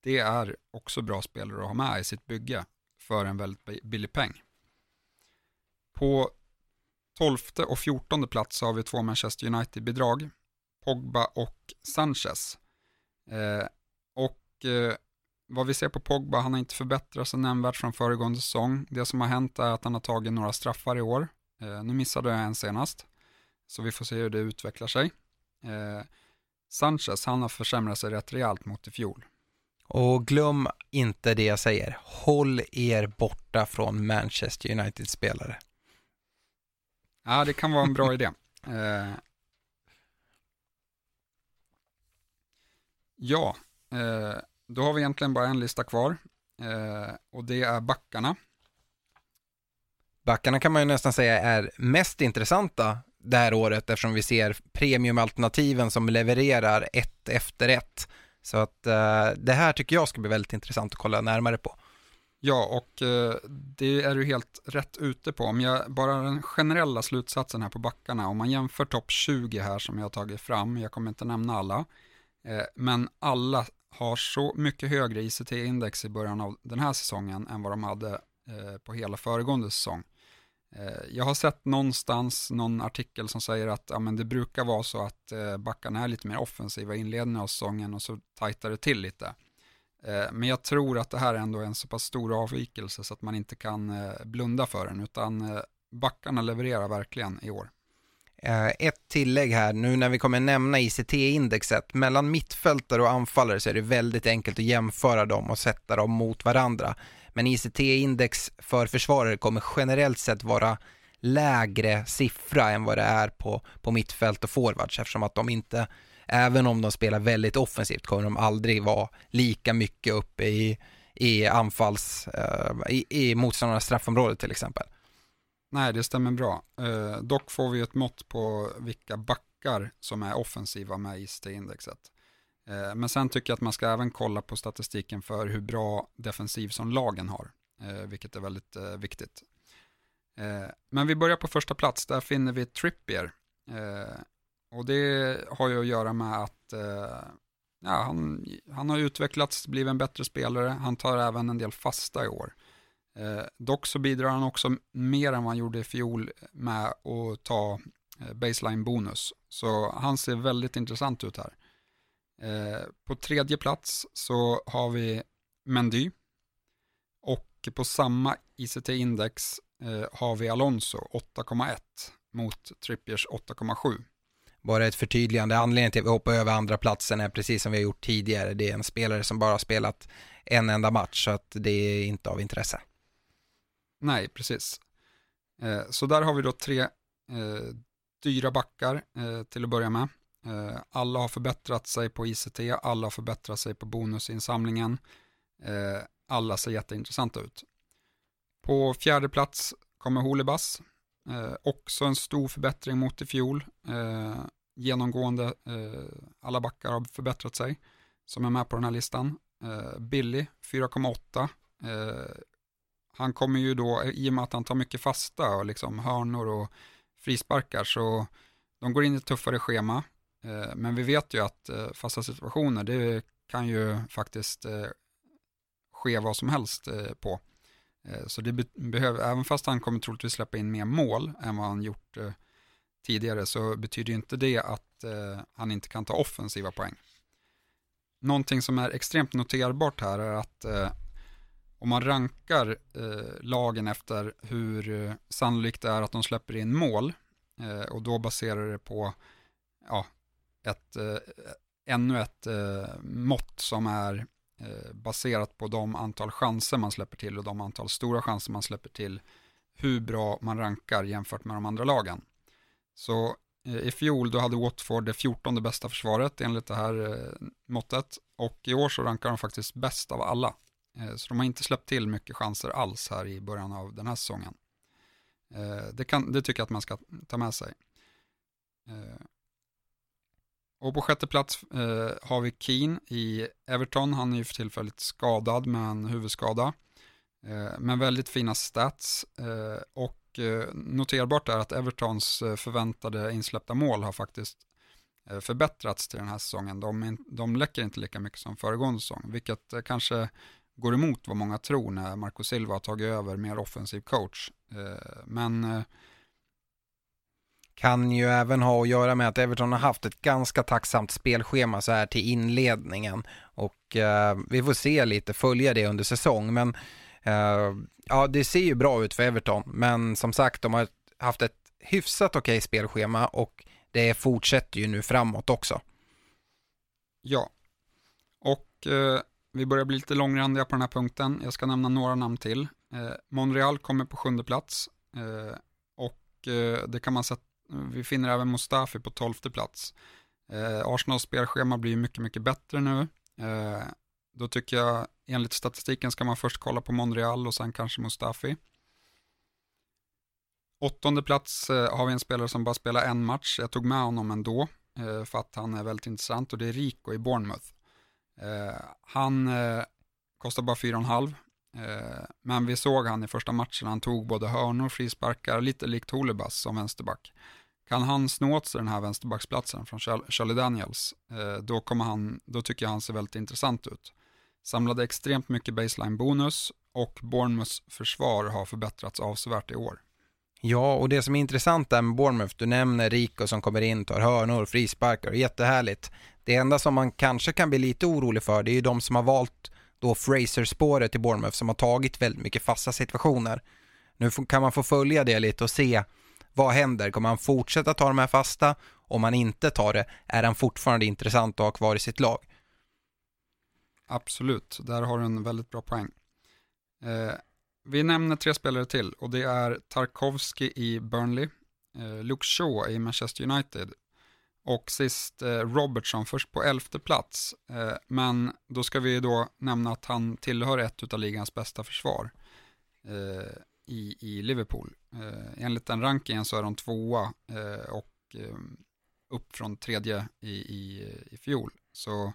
det är också bra spelare att ha med i sitt bygge för en väldigt billig peng. På tolfte och fjortonde plats har vi två Manchester United-bidrag, Pogba och Sanchez. och vad vi ser på Pogba, han har inte förbättrat sig nämnvärt från föregående säsong. Det som har hänt är att han har tagit några straffar i år. Eh, nu missade jag en senast, så vi får se hur det utvecklar sig. Eh, Sanchez, han har försämrat sig rätt rejält mot i fjol. Och glöm inte det jag säger, håll er borta från Manchester United-spelare. Ja, det kan vara en bra idé. Eh, ja, eh, då har vi egentligen bara en lista kvar. eh, och det är backarna. Backarna kan man ju nästan säga är mest intressanta det här året eftersom vi ser premiumalternativen som levererar ett efter ett. Så att eh, det här tycker jag ska bli väldigt intressant att kolla närmare på. Ja, och eh, det är du helt rätt ute på. Om jag, bara den generella slutsatsen här på backarna, om man jämför topp 20 här som jag har tagit fram, jag kommer inte nämna alla, eh, men alla har så mycket högre ICT-index i början av den här säsongen än vad de hade eh, på hela föregående säsong. Eh, jag har sett någonstans någon artikel som säger att ja, men det brukar vara så att eh, backarna är lite mer offensiva i inledningen av säsongen och så tajtar det till lite. Eh, men jag tror att det här ändå är en så pass stor avvikelse så att man inte kan eh, blunda för den, utan eh, backarna levererar verkligen i år. Eh, ett tillägg här, nu när vi kommer nämna ICT-indexet, mellan mittfältare och anfallare så är det väldigt enkelt att jämföra dem och sätta dem mot varandra. Men ICT-index för försvarare kommer generellt sett vara lägre siffra än vad det är på, på mittfält och forwards eftersom att de inte, även om de spelar väldigt offensivt, kommer de aldrig vara lika mycket uppe i, i anfalls, eh, i, i motståndarnas straffområde till exempel. Nej, det stämmer bra. Eh, dock får vi ett mått på vilka backar som är offensiva med ICT-indexet. Eh, men sen tycker jag att man ska även kolla på statistiken för hur bra defensiv som lagen har, eh, vilket är väldigt eh, viktigt. Eh, men vi börjar på första plats, där finner vi Trippier. Eh, och det har ju att göra med att eh, ja, han, han har utvecklats, blivit en bättre spelare, han tar även en del fasta i år. Eh, dock så bidrar han också mer än vad han gjorde i fjol med att ta eh, baseline bonus. Så han ser väldigt intressant ut här. Eh, på tredje plats så har vi Mendy. Och på samma ICT-index eh, har vi Alonso 8,1 mot Trippiers 8,7. Bara ett förtydligande, anledningen till att vi hoppar över andra platsen är precis som vi har gjort tidigare. Det är en spelare som bara har spelat en enda match så att det är inte av intresse. Nej, precis. Eh, så där har vi då tre eh, dyra backar eh, till att börja med. Eh, alla har förbättrat sig på ICT, alla har förbättrat sig på bonusinsamlingen. Eh, alla ser jätteintressanta ut. På fjärde plats kommer Holibas. Eh, också en stor förbättring mot i fjol. Eh, genomgående, eh, alla backar har förbättrat sig som är med på den här listan. Eh, Billy 4,8. Han kommer ju då, i och med att han tar mycket fasta och liksom hörnor och frisparkar, så de går in i ett tuffare schema. Eh, men vi vet ju att eh, fasta situationer, det kan ju faktiskt eh, ske vad som helst på. Så det behöver, även fast han kommer troligtvis släppa in mer mål än vad han gjort tidigare så betyder inte det att han inte kan ta offensiva poäng. Någonting som är extremt noterbart här är att om man rankar eh, lagen efter hur eh, sannolikt det är att de släpper in mål eh, och då baserar det på ja, ett, eh, ännu ett eh, mått som är eh, baserat på de antal chanser man släpper till och de antal stora chanser man släpper till, hur bra man rankar jämfört med de andra lagen. Så i fjol då hade Watford det 14 bästa försvaret enligt det här måttet och i år så rankar de faktiskt bäst av alla. Eh, så de har inte släppt till mycket chanser alls här i början av den här säsongen. Eh, det, kan, det tycker jag att man ska ta med sig. Eh, och på sjätte plats har vi Keen i Everton. Han är ju för tillfället skadad med en huvudskada. Men väldigt fina stats. Och noterbart är att Evertons förväntade insläppta mål har faktiskt förbättrats till den här säsongen. De, de läcker inte lika mycket som föregående säsong, vilket kanske går emot vad många tror när Marco Silva har tagit över mer offensiv coach. Men kan ju även ha att göra med att Everton har haft ett ganska tacksamt spelschema så här till inledningen och eh, vi får se lite, följa det under säsong men eh, ja det ser ju bra ut för Everton men som sagt de har haft ett hyfsat okej spelschema och det fortsätter ju nu framåt också. Ja, och eh, vi börjar bli lite långrandiga på den här punkten. Jag ska nämna några namn till. Eh, Monreal kommer på sjunde plats eh, och eh, det kan man sätta vi finner även Mustafi på tolfte plats. Eh, Arsenals spelschema blir mycket, mycket bättre nu. Eh, Då tycker jag enligt statistiken ska man först kolla på Monreal och sen kanske Mustafi. Åttonde plats eh, har vi en spelare som bara spelar en match. Jag tog med honom ändå eh, för att han är väldigt intressant och det är Rico i Bournemouth. Eh, han eh, kostar bara 4,5 eh, men vi såg han i första matchen, han tog både hörnor, frisparkar, lite likt Holebas som vänsterback. Kan han snå åt sig den här vänsterbacksplatsen från Charlie Daniels, eh, då, kommer han, då tycker jag han ser väldigt intressant ut. Samlade extremt mycket baseline-bonus och Bournemouths försvar har förbättrats avsevärt i år. Ja, och det som är intressant där med Bournemouth, du nämner Rico som kommer in, tar hörnor, frisparkar, jättehärligt. Det enda som man kanske kan bli lite orolig för, det är ju de som har valt då Fraser-spåret i Bournemouth som har tagit väldigt mycket fasta situationer. Nu kan man få följa det lite och se vad händer. Kommer han fortsätta ta de här fasta? Om han inte tar det, är han fortfarande intressant att ha kvar i sitt lag? Absolut, där har du en väldigt bra poäng. Eh, vi nämner tre spelare till och det är Tarkovsky i Burnley, eh, Luke Shaw i Manchester United och sist eh, Robertson först på elfte plats. Eh, men då ska vi då nämna att han tillhör ett av ligans bästa försvar eh, i, i Liverpool. Eh, enligt den rankingen så är de tvåa eh, och eh, upp från tredje i, i, i fjol. Så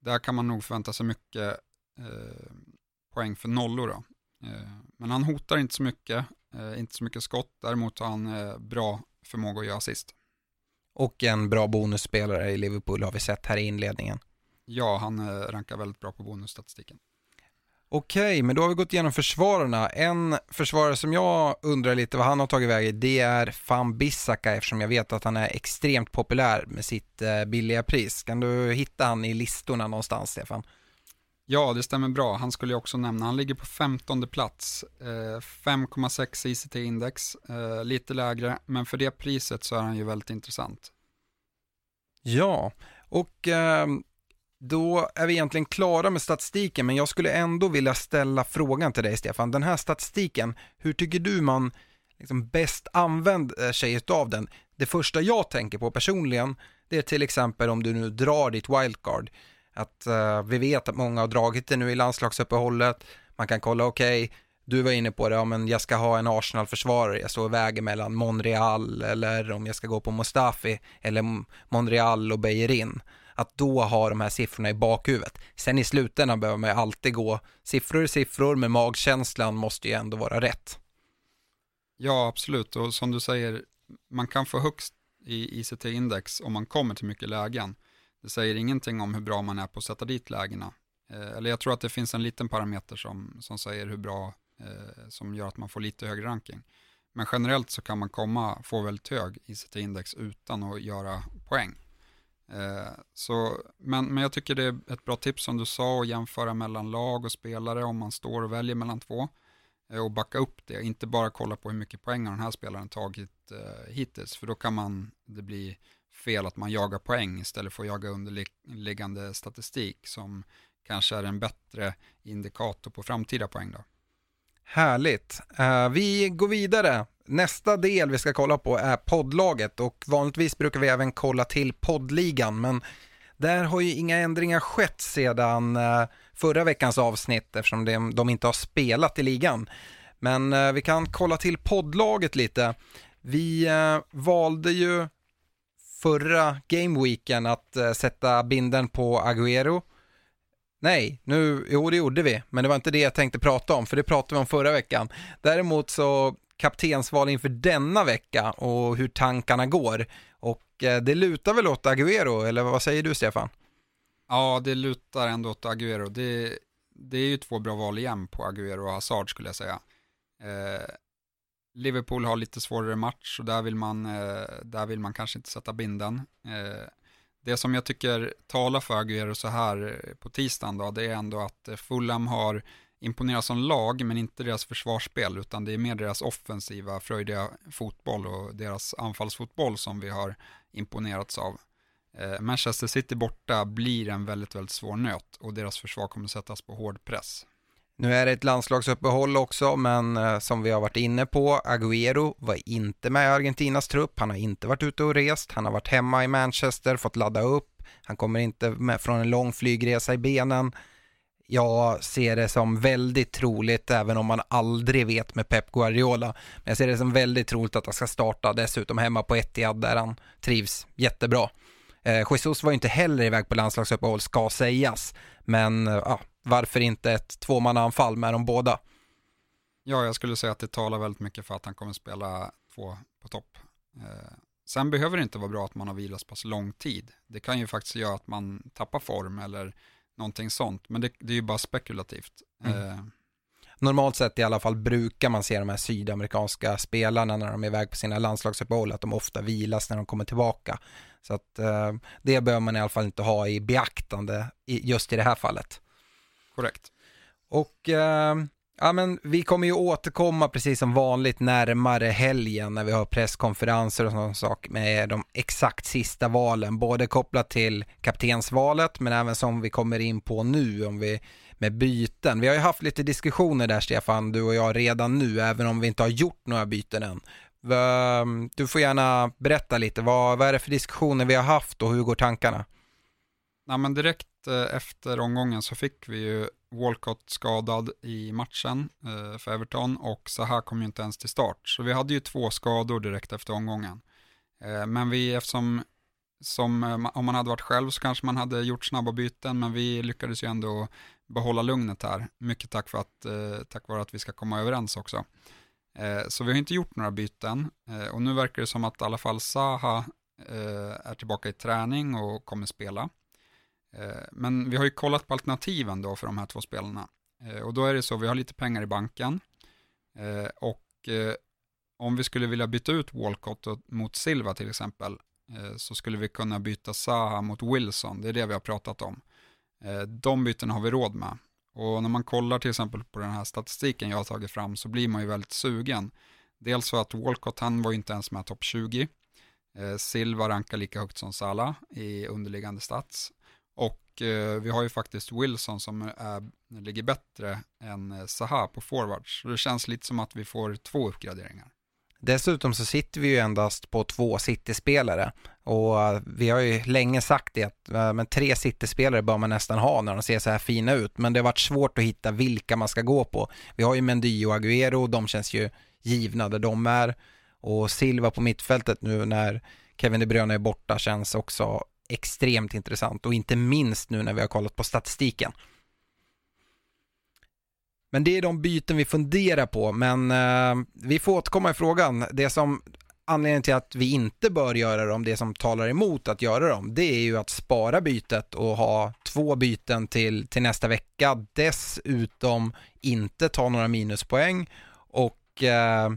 där kan man nog förvänta sig mycket eh, poäng för nollor. Då. Eh, men han hotar inte så mycket, eh, inte så mycket skott, däremot har han eh, bra förmåga att göra assist. Och en bra bonusspelare i Liverpool har vi sett här i inledningen. Ja, han rankar väldigt bra på bonusstatistiken. Okej, men då har vi gått igenom försvararna. En försvarare som jag undrar lite vad han har tagit vägen, det är Fan Bissaka eftersom jag vet att han är extremt populär med sitt billiga pris. Kan du hitta han i listorna någonstans, Stefan? Ja, det stämmer bra. Han skulle jag också nämna. Han ligger på 15 plats, eh, 5,6 ICT-index, eh, lite lägre, men för det priset så är han ju väldigt intressant. Ja, och ehm, då är vi egentligen klara med statistiken, men jag skulle ändå vilja ställa frågan till dig, Stefan. Den här statistiken, hur tycker du man liksom bäst använder eh, sig av den? Det första jag tänker på personligen, det är till exempel om du nu drar ditt wildcard att uh, vi vet att många har dragit det nu i landslagsuppehållet. Man kan kolla, okej, okay, du var inne på det, ja, men jag ska ha en Arsenal-försvarare, jag står i vägen mellan Monreal eller om jag ska gå på Mustafi eller Monreal och Beijerin. Att då ha de här siffrorna i bakhuvudet. Sen i slutändan behöver man ju alltid gå siffror i siffror, men magkänslan måste ju ändå vara rätt. Ja, absolut. Och som du säger, man kan få högst i ICT-index om man kommer till mycket lägen. Det säger ingenting om hur bra man är på att sätta dit lägena. Eh, eller jag tror att det finns en liten parameter som, som säger hur bra, eh, som gör att man får lite högre ranking. Men generellt så kan man komma, få väldigt hög ICT-index utan att göra poäng. Eh, så, men, men jag tycker det är ett bra tips som du sa att jämföra mellan lag och spelare om man står och väljer mellan två. Eh, och backa upp det, inte bara kolla på hur mycket poäng har den här spelaren tagit eh, hittills, för då kan man, det bli fel att man jagar poäng istället för att jaga underliggande statistik som kanske är en bättre indikator på framtida poäng då. Härligt. Uh, vi går vidare. Nästa del vi ska kolla på är poddlaget och vanligtvis brukar vi även kolla till poddligan men där har ju inga ändringar skett sedan uh, förra veckans avsnitt eftersom de, de inte har spelat i ligan. Men uh, vi kan kolla till poddlaget lite. Vi valde ju förra gameweeken att uh, sätta binden på Agüero. Nej, nu, jo det gjorde vi, men det var inte det jag tänkte prata om, för det pratade vi om förra veckan. Däremot så kaptensval inför denna vecka och hur tankarna går. Och uh, det lutar väl åt Agüero, eller vad säger du Stefan? Ja, det lutar ändå åt Agüero. Det, det är ju två bra val igen på Agüero och Hazard skulle jag säga. Eh, Liverpool har lite svårare match och där vill man, eh, där vill man kanske inte sätta binden. Eh, det som jag tycker talar för Aguero så här eh, på tisdagen då, det är ändå att eh, Fulham har imponerat som lag, men inte deras försvarsspel, utan det är mer deras offensiva, fröjdiga fotboll och deras anfallsfotboll som vi har imponerats av. Eh, Manchester City borta blir en väldigt, väldigt svår nöt och deras försvar kommer sättas på hård press. Nu är det ett landslagsuppehåll också, men eh, som vi har varit inne på, Agüero var inte med i Argentinas trupp. Han har inte varit ute och rest. Han har varit hemma i Manchester, fått ladda upp. Han kommer inte med från en lång flygresa i benen. jag ser det som väldigt troligt, även om man aldrig vet med Pep Guardiola. Men jag ser det som väldigt troligt att han ska starta dessutom hemma på Etihad där han trivs jättebra. Eh, Jesus var ju inte heller iväg på landslagsuppehåll, ska sägas. Men eh, ja, varför inte ett tvåmannaanfall med de båda? Ja, jag skulle säga att det talar väldigt mycket för att han kommer spela två på topp. Eh, sen behöver det inte vara bra att man har vilat så pass lång tid. Det kan ju faktiskt göra att man tappar form eller någonting sånt, men det, det är ju bara spekulativt. Mm. Eh. Normalt sett i alla fall brukar man se de här sydamerikanska spelarna när de är iväg på sina landslagsuppehåll, att de ofta vilas när de kommer tillbaka. Så att eh, det bör man i alla fall inte ha i beaktande i, just i det här fallet. Korrekt. Och eh, Ja, men vi kommer ju återkomma precis som vanligt närmare helgen när vi har presskonferenser och sån sak med de exakt sista valen, både kopplat till kaptensvalet men även som vi kommer in på nu om vi med byten. Vi har ju haft lite diskussioner där Stefan, du och jag redan nu, även om vi inte har gjort några byten än. Du får gärna berätta lite, vad, vad är det för diskussioner vi har haft och hur går tankarna? Nej, men direkt eh, efter omgången så fick vi ju Walcott skadad i matchen eh, för Everton och så här kom ju inte ens till start. Så vi hade ju två skador direkt efter omgången. Eh, men vi, eftersom som, om man hade varit själv så kanske man hade gjort snabba byten, men vi lyckades ju ändå behålla lugnet här. Mycket tack, för att, tack vare att vi ska komma överens också. Så vi har inte gjort några byten och nu verkar det som att i alla fall Saha är tillbaka i träning och kommer spela. Eh, men vi har ju kollat på alternativen då för de här två spelarna. Eh, och då är det så, vi har lite pengar i banken. Eh, och om vi skulle vilja byta ut Walcott mot Silva till exempel, så skulle vi kunna byta Saha mot Wilson. Det är det vi har pratat om. De bytena har vi råd med. Och när man kollar till exempel på den här statistiken jag har tagit fram så blir man ju väldigt sugen. Dels för att Walcott, han var ju inte ens med topp 20. Silva rankar lika högt som Salah i underliggande stats. Och eh, vi har ju faktiskt Wilson som är, ligger bättre än eh, Zaha på forwards. Så det känns lite som att vi får två uppgraderingar. Dessutom så sitter vi ju endast på två City-spelare och eh, vi har ju länge sagt det att eh, men tre City-spelare bör man nästan ha när de ser så här fina ut men det har varit svårt att hitta vilka man ska gå på. Vi har ju Mendy och Agüero, de känns ju givna där de är och Silva på mittfältet nu när Kevin De Bruyne är borta känns också extremt intressant och inte minst nu när vi har kollat på statistiken. Men det är de byten vi funderar på, men eh, vi får återkomma i frågan. Det som anledningen till att vi inte bör göra dem, det som talar emot att göra dem, det är ju att spara bytet och ha två byten till, till nästa vecka. Dessutom inte ta några minuspoäng och eh,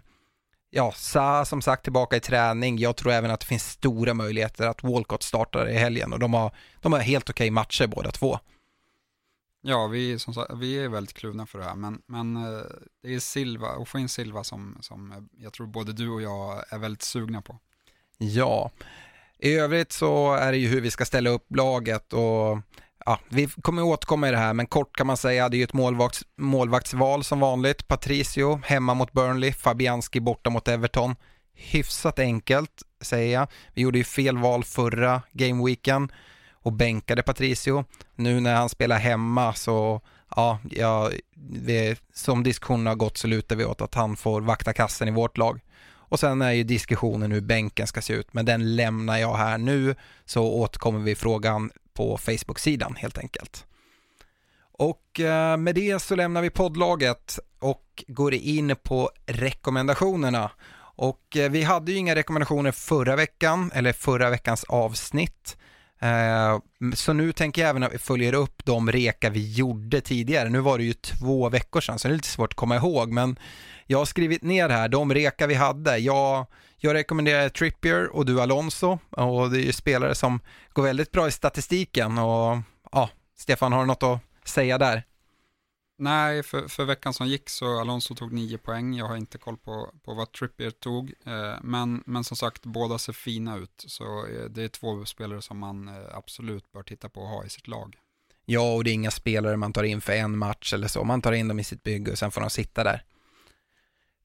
ja, Sa som sagt tillbaka i träning. Jag tror även att det finns stora möjligheter att Walcott startar i helgen och de har, de har helt okej okay matcher båda två. Ja, vi, som sagt, vi är väldigt kluvna för det här, men, men eh, det är Silva, och få in Silva som, som jag tror både du och jag är väldigt sugna på. Ja, i övrigt så är det ju hur vi ska ställa upp laget och ja, vi kommer återkomma i det här, men kort kan man säga, det är ju ett målvakts, målvaktsval som vanligt. Patricio hemma mot Burnley, Fabianski borta mot Everton. Hyfsat enkelt, säger jag. Vi gjorde ju fel val förra gameweeken och bänkade Patricio. Nu när han spelar hemma så, ja, ja vi, som diskussionen har gått så lutar vi åt att han får vakta kassen i vårt lag. Och sen är ju diskussionen hur bänken ska se ut, men den lämnar jag här nu så återkommer vi frågan på Facebook-sidan helt enkelt. Och eh, med det så lämnar vi poddlaget och går in på rekommendationerna. Och eh, vi hade ju inga rekommendationer förra veckan, eller förra veckans avsnitt. Eh, så nu tänker jag även att vi följer upp de reka vi gjorde tidigare. Nu var det ju två veckor sedan så det är lite svårt att komma ihåg men jag har skrivit ner här de reka vi hade. Jag, jag rekommenderar Trippier och du Alonso och det är ju spelare som går väldigt bra i statistiken och ja, Stefan har du något att säga där? Nej, för, för veckan som gick så Alonso tog nio poäng. Jag har inte koll på, på vad Trippier tog. Eh, men, men som sagt, båda ser fina ut. Så eh, det är två spelare som man eh, absolut bör titta på och ha i sitt lag. Ja, och det är inga spelare man tar in för en match eller så. Man tar in dem i sitt bygge och sen får de sitta där.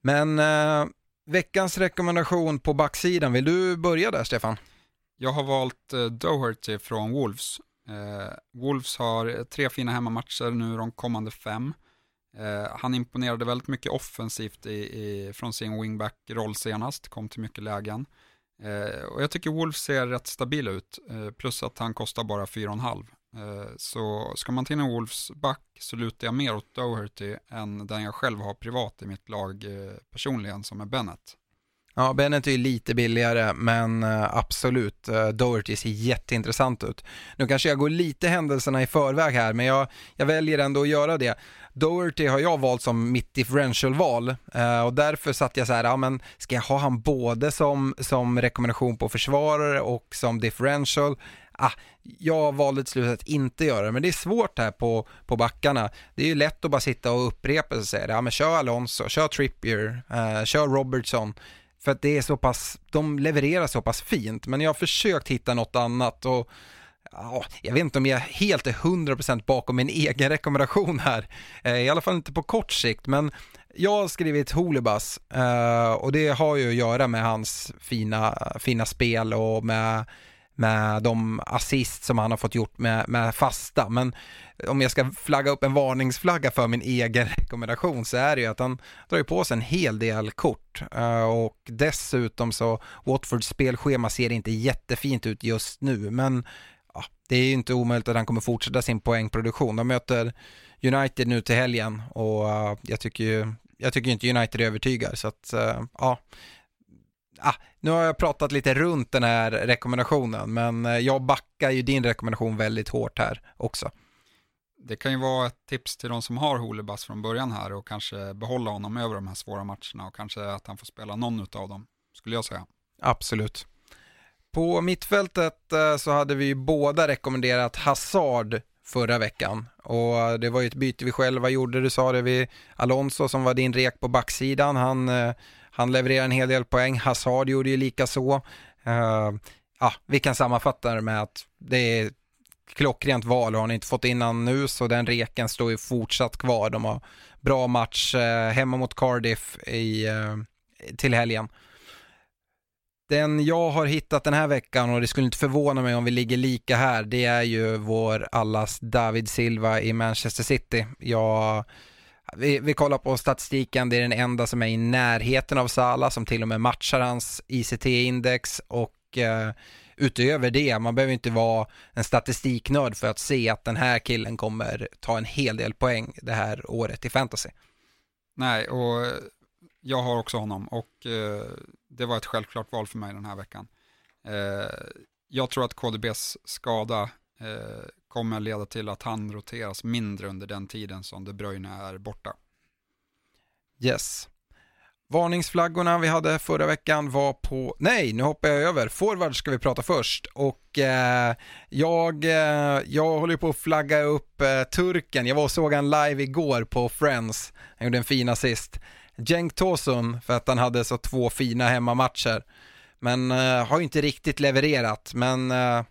Men veckans rekommendation på backsidan, vill du börja där Stefan? Jag har valt eh, Doherty från Wolves. Eh, Wolves har eh, tre fina hemmamatcher nu de kommande fem. Eh, han imponerade väldigt mycket offensivt i, i, från sin wingback-roll senast, kom till mycket lägen. Eh, och jag tycker Wolves ser rätt stabil ut, eh, plus att han kostar bara 4,5. Eh, så ska man till en Wolves back så lutar jag mer åt Doherty än den jag själv har privat i mitt lag eh, personligen som är Bennett. Ja, Bennett är ju lite billigare, men eh, absolut, Doherty ser jätteintressant ut. Nu kanske jag går lite händelserna i förväg här, men jag, jag väljer ändå att göra det. Doherty har jag valt som mitt differential-val och därför satt jag så här, ja men ska jag ha han både som, som rekommendation på försvarare och som differential? Ah, jag valde till slut att inte göra det, men det är svårt här på, på backarna. Det är ju lätt att bara sitta och upprepa sig och säga, ja men kör Alonso, kör Trippier, eh, kör Robertson. För att det är så pass, de levererar så pass fint, men jag har försökt hitta något annat och ja, jag vet inte om jag helt är 100% bakom min egen rekommendation här, eh, i alla fall inte på kort sikt, men jag har skrivit Holibas eh, och det har ju att göra med hans fina, fina spel och med med de assist som han har fått gjort med, med fasta. Men om jag ska flagga upp en varningsflagga för min egen rekommendation så är det ju att han drar på sig en hel del kort eh, och dessutom så Watfords spelschema ser inte jättefint ut just nu men ja, det är ju inte omöjligt att han kommer fortsätta sin poängproduktion. De möter United nu till helgen och eh, jag tycker ju jag tycker inte United övertygar så att eh, ja ah, nu har jag pratat lite runt den här rekommendationen, men eh, jag backar ju din rekommendation väldigt hårt här också. Det kan ju vara ett tips till de som har Holebas från början här och kanske behålla honom över de här svåra matcherna och kanske att han får spela någon av dem, skulle jag säga. Absolut. På mittfältet eh, så hade vi båda rekommenderat Hazard förra veckan och det var ju ett byte vi själva gjorde, du sa det vi Alonso som var din rek på backsidan, han eh, han levererar en hel del poäng, Hazard gjorde ju lika så. Uh, ja, vi kan sammanfatta det med att det är klockrent val har ni inte fått innan nu så den reken står ju fortsatt kvar. De har bra match eh, hemma mot Cardiff i, eh, till helgen. Den jag har hittat den här veckan och det skulle inte förvåna mig om vi ligger lika här, det är ju vår allas David Silva i Manchester City. Jag vi, vi kollar på statistiken, det är den enda som är i närheten av Sala som till och med matchar hans ICT-index och eh, utöver det, man behöver inte vara en statistiknörd för att se att den här killen kommer ta en hel del poäng det här året i fantasy. Nej, och eh, jag har också honom och eh, det var ett självklart val för mig den här veckan. Eh, jag tror att KDBs skada eh, kommer leda till att han roteras mindre under den tiden som De Bruyne är borta. Yes. Varningsflaggorna vi hade förra veckan var på, nej nu hoppar jag över, forward ska vi prata först och eh, jag, eh, jag håller på att flagga upp eh, turken, jag var och såg han live igår på Friends, han gjorde en fin assist. Cenk Tosun för att han hade så två fina hemmamatcher, men eh, har inte riktigt levererat, men eh,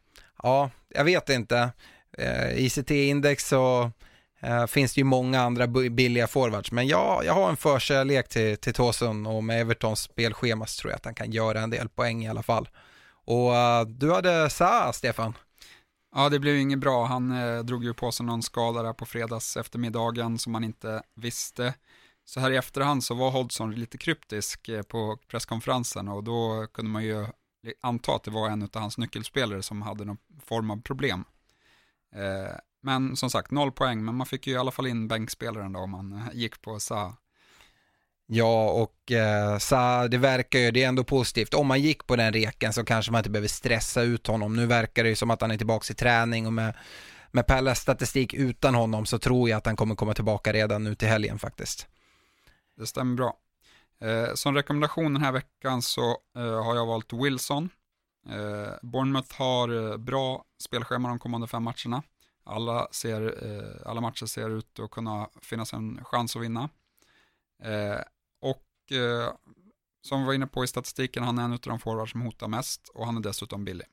ja, jag vet inte Eh, ICT-index så eh, finns det ju många andra billiga forwards. Men ja, jag har en förkärlek till, till Tåsen och med Evertons spelschema så tror jag att han kan göra en del poäng i alla fall. Och eh, du hade Sa, Stefan? Ja, det blev ju inget bra. Han eh, drog ju på sig någon skada där på fredags eftermiddagen som man inte visste. Så här i efterhand så var Hodgson lite kryptisk eh, på presskonferensen och då kunde man ju anta att det var en av hans nyckelspelare som hade någon form av problem. Eh, men som sagt, noll poäng, men man fick ju i alla fall in bänkspelaren då om man eh, gick på Sa. Ja, och eh, Sa, det verkar ju, det är ändå positivt. Om man gick på den reken så kanske man inte behöver stressa ut honom. Nu verkar det ju som att han är tillbaka i träning och med, med Pallas statistik utan honom så tror jag att han kommer komma tillbaka redan nu till helgen faktiskt. Det stämmer bra. Eh, som rekommendation den här veckan så eh, har jag valt Wilson. Eh, Bournemouth har eh, bra spelschema de kommande fem matcherna. Alla, ser, eh, alla matcher ser ut att kunna finnas en chans att vinna. Eh, och eh, som vi var inne på i statistiken, han är en av de forwards som hotar mest och han är dessutom billig.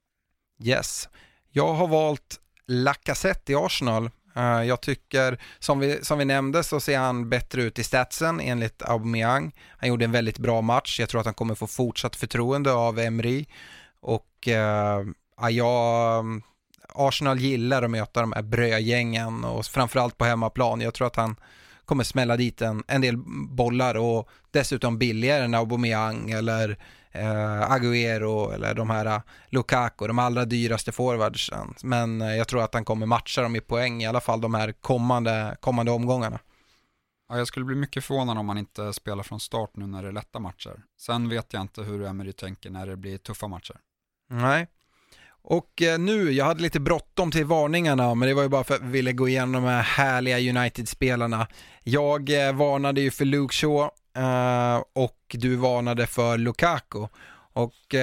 Yes. Jag har valt Lacazette i Arsenal. Uh, jag tycker, som vi, som vi nämnde så ser han bättre ut i statsen enligt Aubameyang. Han gjorde en väldigt bra match. Jag tror att han kommer få fortsatt förtroende av Emery. Och eh, ja, jag mm, Arsenal gillar att möta de här brödgängen och framförallt på hemmaplan. Jag tror att han kommer smälla dit en, en del bollar och dessutom billigare än Aubameyang eller eh, Agüero eller de här eh, Lukaku, de allra dyraste forwardsen. Men eh, jag tror att han kommer matcha dem i poäng, i alla fall de här kommande, kommande omgångarna. Ja, jag skulle bli mycket förvånad om man inte spelar från start nu när det är lätta matcher. Sen vet jag inte hur Emery tänker när det blir tuffa matcher. Nej. Och eh, nu, jag hade lite bråttom till varningarna, men det var ju bara för att vi ville gå igenom de här härliga United-spelarna. Jag eh, varnade ju för Luke Shaw eh, och du varnade för Lukaku. Och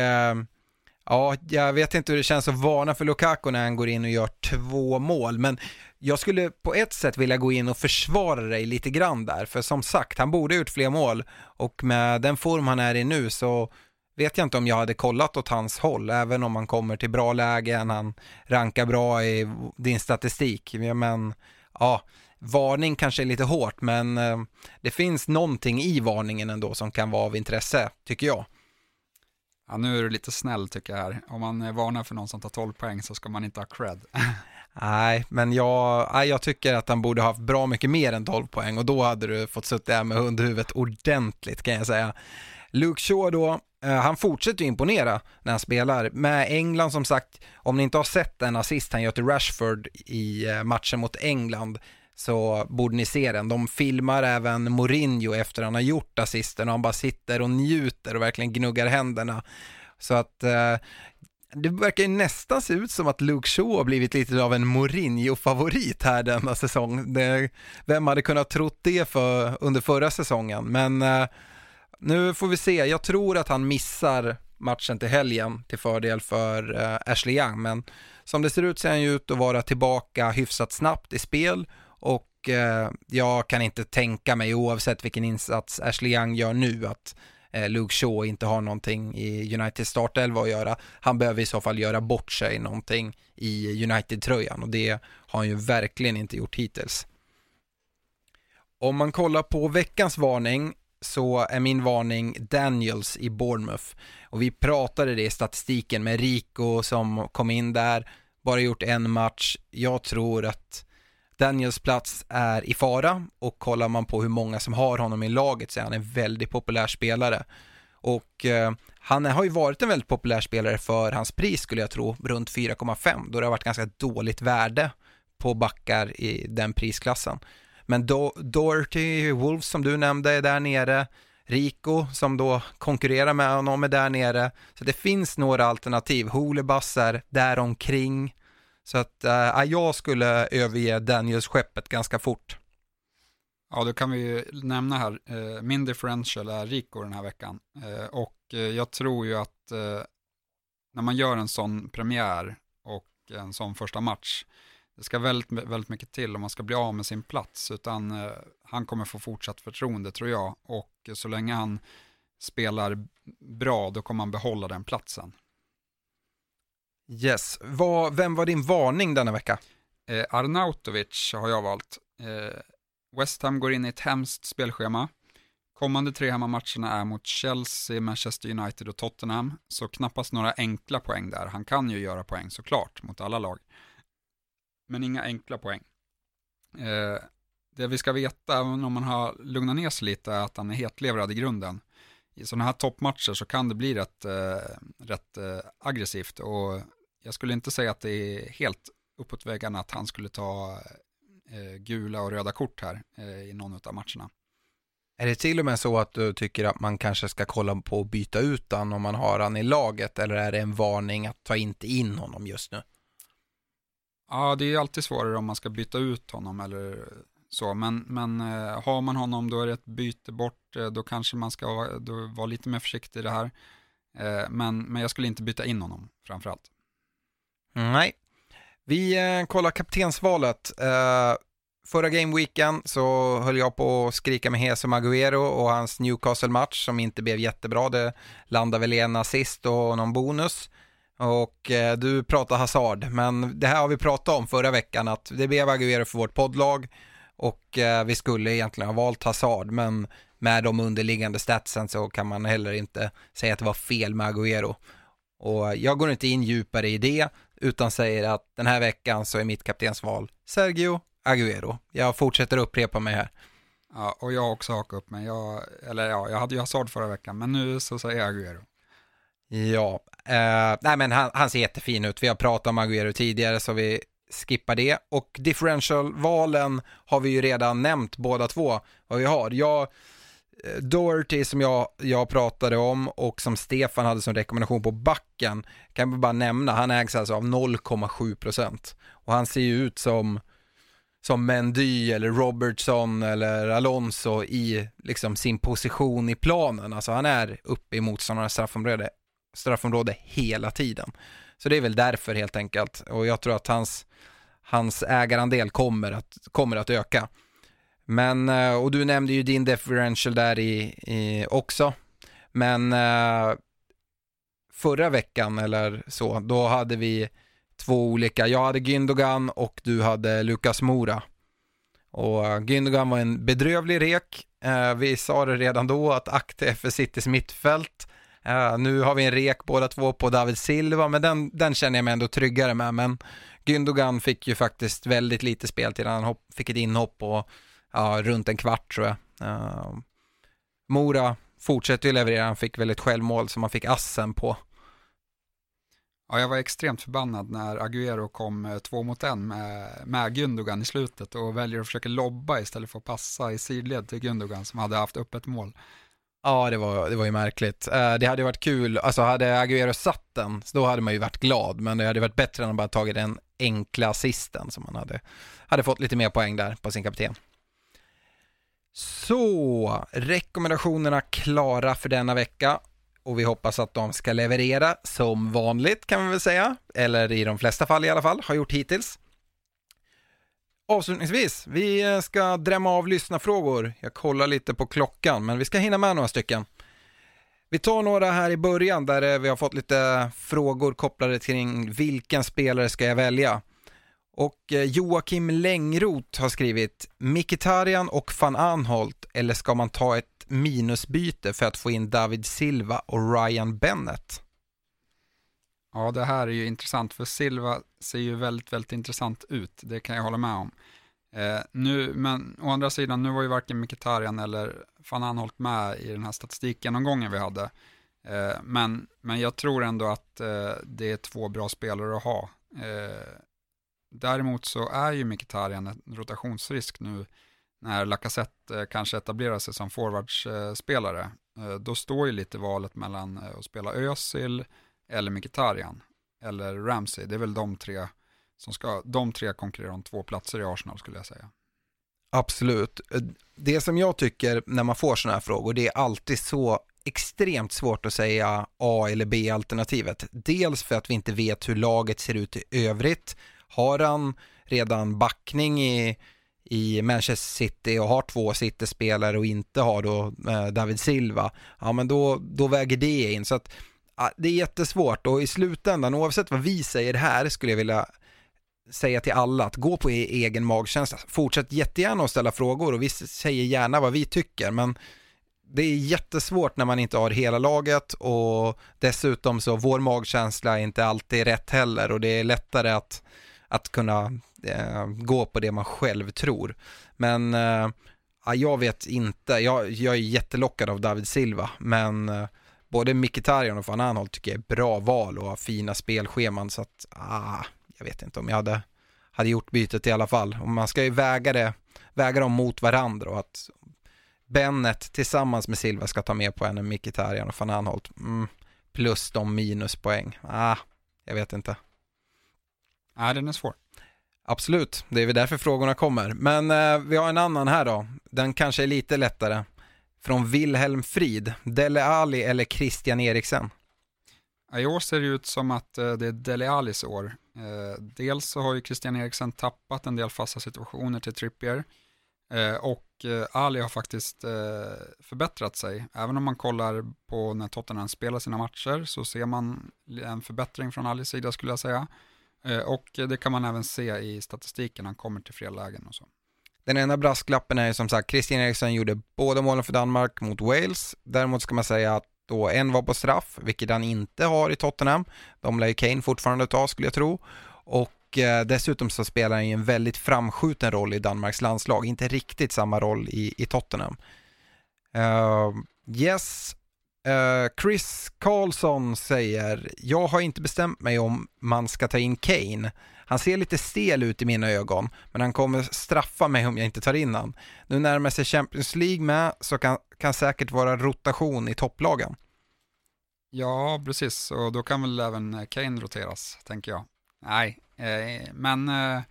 ja, jag vet inte hur det känns att varna för Lukaku när han går in och gör två mål, men jag skulle på ett sätt vilja gå in och försvara dig lite grann där, för som sagt, han borde ha gjort fler mål och med den form han är i nu så vet jag inte om jag hade kollat åt hans håll, även om han kommer till bra lägen, han rankar bra i din statistik. Men ja, varning kanske är lite hårt, men eh, det finns någonting i varningen ändå som kan vara av intresse, tycker jag. Ja, nu är du lite snäll tycker jag här. Om man varnar för någon som tar 12 poäng så ska man inte ha cred. Nej, men jag, jag tycker att han borde ha haft bra mycket mer än 12 poäng och då hade du fått suttit där med hundhuvudet ordentligt kan jag säga. Luke Shaw då, Eh, Eh, han fortsätter ju imponera när han spelar. Med England som sagt, om ni inte har sett den assist han gör till Rashford i eh, matchen mot England så borde ni se den. De filmar även Mourinho efter han har gjort assisten och han bara sitter och njuter och verkligen gnuggar händerna. Så att eh, det verkar ju nästan se ut som att Luke Shaw har blivit lite av en Mourinho-favorit här denna säsong. Det, vem hade kunnat trott det för, under förra säsongen? Men eh, nu får vi se, jag tror att han missar matchen till helgen till fördel för uh, Ashley Young, men som det ser ut ser han ju ut att vara tillbaka hyfsat snabbt i spel och uh, jag kan inte tänka mig oavsett vilken insats Ashley Young gör nu att uh, Luke Shaw inte har någonting i United startelva att göra. Han behöver i så fall göra bort sig någonting i United-tröjan och det har han ju verkligen inte gjort hittills. Om man kollar på veckans varning så är min varning Daniels i Bournemouth. Och vi pratade det i statistiken med Rico som kom in där, bara gjort en match. Jag tror att Daniels plats är i fara och kollar man på hur många som har honom i laget så är han en väldigt populär spelare. Och eh, han har ju varit en väldigt populär spelare för hans pris skulle jag tro, runt 4,5 då det har varit ganska dåligt värde på backar i den prisklassen. Men Do Doherty, Wolves som du nämnde är där nere. Rico som då konkurrerar med honom är där nere. Så det finns några alternativ. Holebass är där omkring. Så att äh, jag skulle överge Daniels skeppet ganska fort. Ja, då kan vi ju nämna här, eh, min differential är Rico den här veckan. Eh, och eh, jag tror ju att eh, när man gör en sån premiär och en sån första match det ska väldigt, väldigt mycket till om man ska bli av med sin plats, utan eh, han kommer få fortsatt förtroende tror jag. Och så länge han spelar bra, då kommer han behålla den platsen. Yes, Vad, vem var din varning denna vecka? Eh, Arnautovic har jag valt. Eh, West Ham går in i ett hemskt spelschema. Kommande tre hemmamatcherna är mot Chelsea, Manchester United och Tottenham, så knappast några enkla poäng där. Han kan ju göra poäng såklart mot alla lag men inga enkla poäng. Eh, det vi ska veta, även om man har lugnat ner sig lite, är att han är hetlevrad i grunden. I sådana här toppmatcher så kan det bli rätt, eh, rätt eh, aggressivt och jag skulle inte säga att det är helt uppåt väggarna att han skulle ta eh, gula och röda kort här eh, i någon av matcherna. Är det till och med så att du tycker att man kanske ska kolla på att byta ut honom om man har han i laget eller är det en varning att ta inte in honom just nu? Ja, det är alltid svårare om man ska byta ut honom eller så, men, men eh, har man honom då är det ett byte bort, eh, då kanske man ska vara, vara lite mer försiktig i det här. Eh, men, men jag skulle inte byta in honom framförallt. Nej. Vi kollar kaptensvalet. Förra gameweeken så höll jag på att skrika med Hesum Maguero och hans Newcastle-match som inte blev jättebra. Det landade väl i en assist och någon bonus. Och eh, du pratar Hazard, men det här har vi pratat om förra veckan att det blev Agüero för vårt poddlag och eh, vi skulle egentligen ha valt Hazard, men med de underliggande statsen så kan man heller inte säga att det var fel med Agüero. Och jag går inte in djupare i det, utan säger att den här veckan så är mitt kaptensval Sergio Aguero. Jag fortsätter upprepa mig här. Ja, och jag har också hakat upp mig. Jag, eller ja, jag hade ju Hazard förra veckan, men nu så säger jag Aguero. Ja, eh, nej men han, han, ser jättefin ut. Vi har pratat om Aguero tidigare så vi skippar det. Och differential-valen har vi ju redan nämnt båda två vad vi har. Jag, eh, Doherty som jag, jag pratade om och som Stefan hade som rekommendation på backen kan vi bara nämna, han ägs alltså av 0,7% och han ser ju ut som som Mendy eller Robertson eller Alonso i liksom sin position i planen. Alltså han är uppe i motståndarnas straffområde, straffområde hela tiden. Så det är väl därför helt enkelt. Och jag tror att hans, hans ägarandel kommer att, kommer att öka. Men, eh, och du nämnde ju din differential där i, i också. Men eh, förra veckan eller så, då hade vi två olika. Jag hade Gündogan och du hade Lukas Mora. Och Gündogan var en bedrövlig rek. Eh, vi sa det redan då att akta för Citys mittfält. Uh, nu har vi en rek båda två på David Silva, men den, den känner jag mig ändå tryggare med. Men Gündogan fick ju faktiskt väldigt lite speltid. Han hopp, fick ett inhopp på ja, runt en kvart tror jag. Uh, Mora fortsätter ju leverera, han fick väl ett självmål som han fick assen på. Ja, jag var extremt förbannad när Agüero kom eh, två mot en med, med Gündogan i slutet och väljer att försöka lobba istället för att passa i sidled till Gündogan som hade haft öppet mål. Ja, det var, det var ju märkligt. Eh, det hade varit kul, alltså hade Agüero satt den, då hade man ju varit glad, men det hade varit bättre än att bara tagit den enkla assisten som man hade, hade fått lite mer poäng där på sin kapten. Så, rekommendationerna klara för denna vecka och vi hoppas att de ska leverera som vanligt kan vi väl säga, eller i de flesta fall i alla fall, har gjort hittills. Avslutningsvis, vi eh, ska drämma av lyssnarfrågor. Jag kollar lite på klockan, men vi ska hinna med några stycken. Vi tar några här i början där eh, vi har fått lite frågor kopplade kring vilken spelare ska jag välja? Och eh, Joakim Längroth har skrivit Mikitarian och van Anholt eller ska man ta ett minusbyte för att få in David Silva och Ryan Bennett? Ja, det här är ju intressant för Silva ser ju väldigt, väldigt intressant ut. Det kan jag hålla med om. Eh, nu, men å andra sidan, nu var ju varken Mkhitaryan eller van Anholt med i den här statistikgenomgången vi hade. Eh, men, men jag tror ändå att eh, det är två bra spelare att ha. Eh, däremot så är ju Mkhitaryan en rotationsrisk nu när Lacazette eh, kanske etablerar sig som forwardsspelare. Eh, eh, då står ju lite valet mellan eh, att spela Özil eller Mkhitaryan eller Ramsey. Det är väl de tre som ska, de tre konkurrerar om två platser i Arsenal skulle jag säga. Absolut. Det som jag tycker när man får sådana här frågor, det är alltid så extremt svårt att säga A eller B-alternativet. Dels för att vi inte vet hur laget ser ut i övrigt. Har han redan backning i, i Manchester City och har två City-spelare och inte har då eh, David Silva, ja men då, då väger det in. Så att det är jättesvårt och i slutändan, oavsett vad vi säger här, skulle jag vilja säga till alla att gå på e-, egen magkänsla. Fortsätt jättegärna att ställa frågor och vi säger gärna vad vi tycker, men det är jättesvårt när man inte har hela laget och dessutom så vår magkänsla är inte alltid rätt heller och det är lättare att, att kunna eh, gå på det man själv tror. Men eh, jag vet inte, jag, jag är jättelockad av David Silva, men eh, både Mkhitaryan och van Anholt tycker jag är bra val och har fina spelscheman så att, ah, jag vet inte om jag hade, hade gjort bytet i alla fall. Och man ska ju väga, det, väga dem mot varandra och att Bennet tillsammans med Silva ska ta mer poäng än Mkhitaryan och van Anholt. Mm, plus de minuspoäng. Ah, jag vet inte. Nej, den är svår. Absolut, det är väl därför frågorna kommer. Men eh, vi har en annan här då. Den kanske är lite lättare. Från Wilhelm Frid, Dele Ali eller Christian Eriksen? I år ser det ut som att eh, det är Dele Alis år. Eh, dels så har ju Christian Eriksen tappat en del fasta situationer till Trippier eh, och Ali har faktiskt förbättrat sig. Även om man kollar på när Tottenham spelar sina matcher så ser man en förbättring från Alis sida skulle jag säga. Och det kan man även se i statistiken, han kommer till fler lägen och så. Den ena brasklappen är som sagt, Christian Eriksen gjorde båda målen för Danmark mot Wales. Däremot ska man säga att då en var på straff, vilket han inte har i Tottenham. De lär ju Kane fortfarande ta skulle jag tro. Och eh, dessutom så spelar han ju en väldigt framskjuten roll i Danmarks landslag, inte riktigt samma roll i, i Tottenham. Uh, yes, uh, Chris Karlsson säger, jag har inte bestämt mig om man ska ta in Kane. Han ser lite stel ut i mina ögon, men han kommer straffa mig om jag inte tar in han. Nu närmar sig Champions League med, så kan, kan säkert vara rotation i topplagen. Ja, precis, och då kan väl även eh, Kane roteras, tänker jag. Nej, eh, men eh,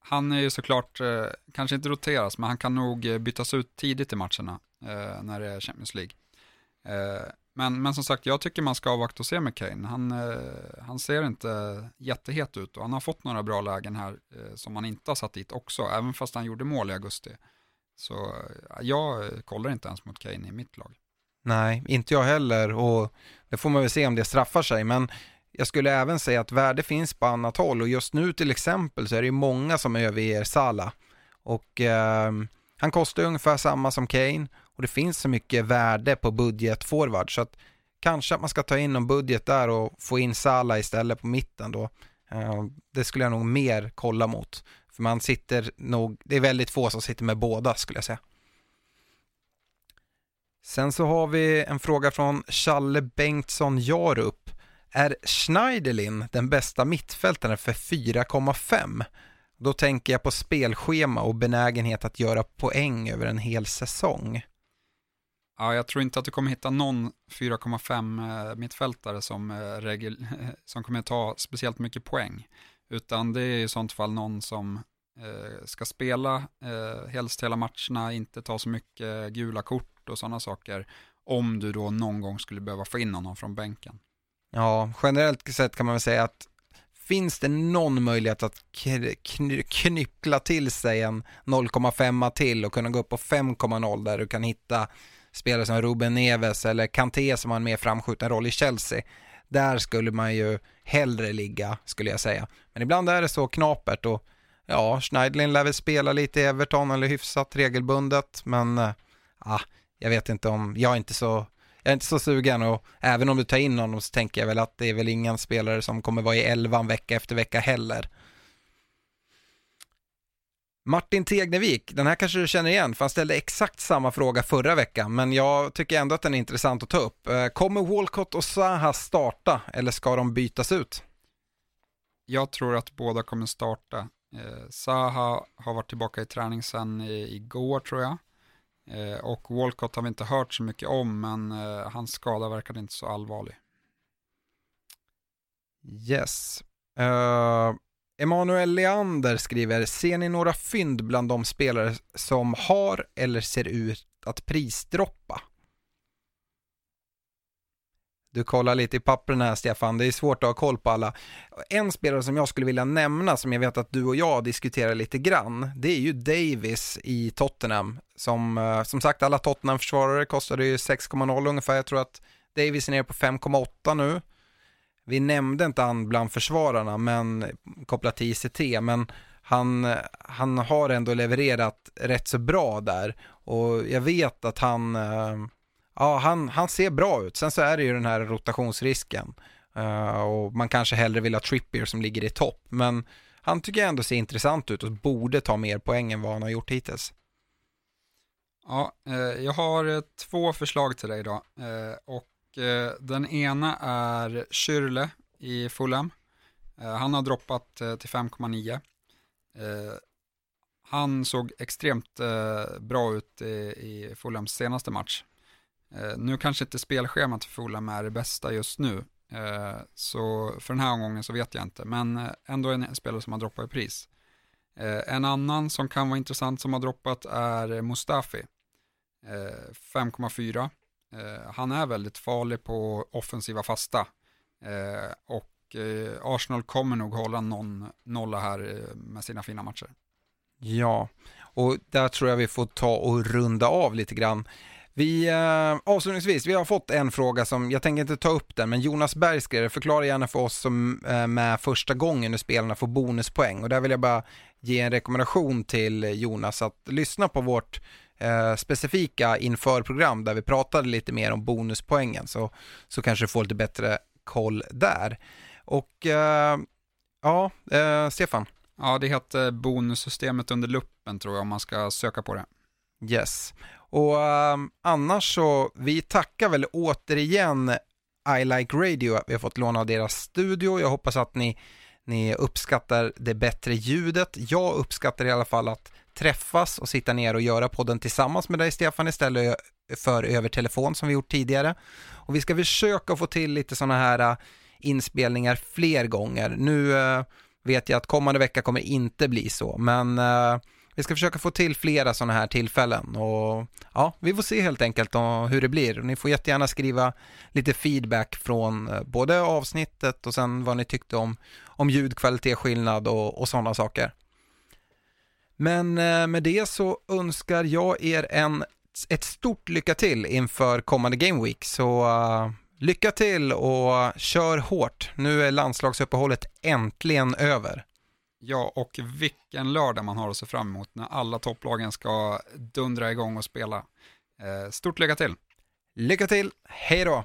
han är ju såklart, eh, kanske inte roteras, men han kan nog eh, bytas ut tidigt i matcherna eh, när det är Champions League. Eh, men, men som sagt, jag tycker man ska avvakta och se med Kane. Han, eh, han ser inte jättehet ut och han har fått några bra lägen här eh, som han inte har satt dit också, även fast han gjorde mål i augusti. Så eh, jag kollar inte ens mot Kane i mitt lag. Nej, inte jag heller och det får man väl se om det straffar sig, men jag skulle även säga att värde finns på annat håll och just nu till exempel så är det många som överger Sala och eh, han kostar ungefär samma som Kane och det finns så mycket värde på budgetforward så att kanske att man ska ta in någon budget där och få in Sala istället på mitten då. Eh, det skulle jag nog mer kolla mot. För man sitter nog, det är väldigt få som sitter med båda skulle jag säga. Sen så har vi en fråga från Challe Bengtsson Jarup. Är Schneiderlin den bästa mittfältaren för 4,5? Då tänker jag på spelschema och benägenhet att göra poäng över en hel säsong. Ja, jag tror inte att du kommer hitta någon 4,5 eh, mittfältare som, eh, regel, som kommer ta speciellt mycket poäng. Utan det är i sånt fall någon som eh, ska spela eh, helst hela matcherna, inte ta så mycket gula kort och sådana saker. Om du då någon gång skulle behöva få in någon från bänken. Ja, generellt sett kan man väl säga att finns det någon möjlighet att knyckla till sig en 0,5 till och kunna gå upp på 5,0 där du kan hitta spelare som Ruben Neves eller Kanté som har en mer framskjuten roll i Chelsea. Där skulle man ju hellre ligga, skulle jag säga. Men ibland är det så knapert och ja, Schneidlin lär väl spela lite i Everton eller hyfsat regelbundet, men äh, jag vet inte om, jag är inte så jag är inte så sugen och även om du tar in honom så tänker jag väl att det är väl ingen spelare som kommer vara i elvan vecka efter vecka heller. Martin Tegnevik, den här kanske du känner igen, för han ställde exakt samma fråga förra veckan, men jag tycker ändå att den är intressant att ta upp. Eh, kommer Walcott och Zaha starta, eller ska de bytas ut? Jag tror att båda kommer starta. Eh, Zaha har varit tillbaka i träning sedan igår tror jag. Eh, och Walcott har vi inte hört så mycket om, men eh, hans skada verkade inte så allvarlig. Yes. Uh, Emanuel Leander skriver, ser ni några fynd bland de spelare som har eller ser ut att prisdroppa? Du kollar lite i pappren här Stefan, det är svårt att ha koll på alla. En spelare som jag skulle vilja nämna, som jag vet att du och jag diskuterar lite grann, det är ju Davis i Tottenham. Som, eh, som sagt, alla Tottenham-försvarare kostade ju 6,0 ungefär. Jag tror att Davis är nere på 5,8 nu. Vi nämnde inte han bland försvararna, men kopplat till ICT, men han, han har ändå levererat rätt så bra där och jag vet att han eh, ja, han, han ser bra ut. Sen så är det ju den här rotationsrisken. Eh, och man kanske hellre vill ha Trippier som ligger i topp. Men han tycker jag ändå ser intressant ut och borde ta mer poäng än vad han har gjort hittills. Ja, eh, jag har två förslag till dig idag. Och eh, den ena är Schürrle i Fulham. Eh, han har droppat eh, till 5,9. Eh, han såg extremt eh, bra ut i, i Fulhams senaste match. Nu kanske inte spelschemat för Fulham är det bästa just nu, så för den här omgången så vet jag inte, men ändå en spelare som har droppat i pris. En annan som kan vara intressant som har droppat är Mustafi, 5,4. Eh, han är väldigt farlig på offensiva fasta eh, och eh, Arsenal kommer nog hålla någon nolla här med sina fina matcher. Ja, och där tror jag vi får ta och runda av lite grann. Vi, eh, avslutningsvis, vi har fått en fråga som, jag tänker inte ta upp den, men Jonas Berg skrev, förklara gärna för oss som eh, med första gången när spelarna får bonuspoäng och där vill jag bara ge en rekommendation till Jonas att lyssna på vårt eh, specifika inför-program där vi pratade lite mer om bonuspoängen så, så kanske du får lite bättre koll där. Och eh, ja, eh, Stefan? Ja, det heter bonussystemet under luppen tror jag om man ska söka på det. Yes. Och um, annars så, vi tackar väl återigen I Like Radio vi har fått låna av deras studio. Jag hoppas att ni, ni uppskattar det bättre ljudet. Jag uppskattar i alla fall att träffas och sitta ner och göra podden tillsammans med dig Stefan istället för över telefon som vi gjort tidigare. Och vi ska försöka få till lite sådana här äh, inspelningar fler gånger. Nu äh, vet jag att kommande vecka kommer inte bli så, men äh, vi ska försöka få till flera sådana här tillfällen och ja, vi får se helt enkelt hur det blir. Ni får jättegärna skriva lite feedback från både avsnittet och sen vad ni tyckte om, om ljudkvalitet, skillnad och, och sådana saker. Men eh, med det så önskar jag er en, ett stort lycka till inför kommande Game Week. Så uh, lycka till och kör hårt. Nu är landslagsuppehållet äntligen över. Ja, och vilken lördag man har att se fram emot när alla topplagen ska dundra igång och spela. Eh, stort lycka till! Lycka till, hej då!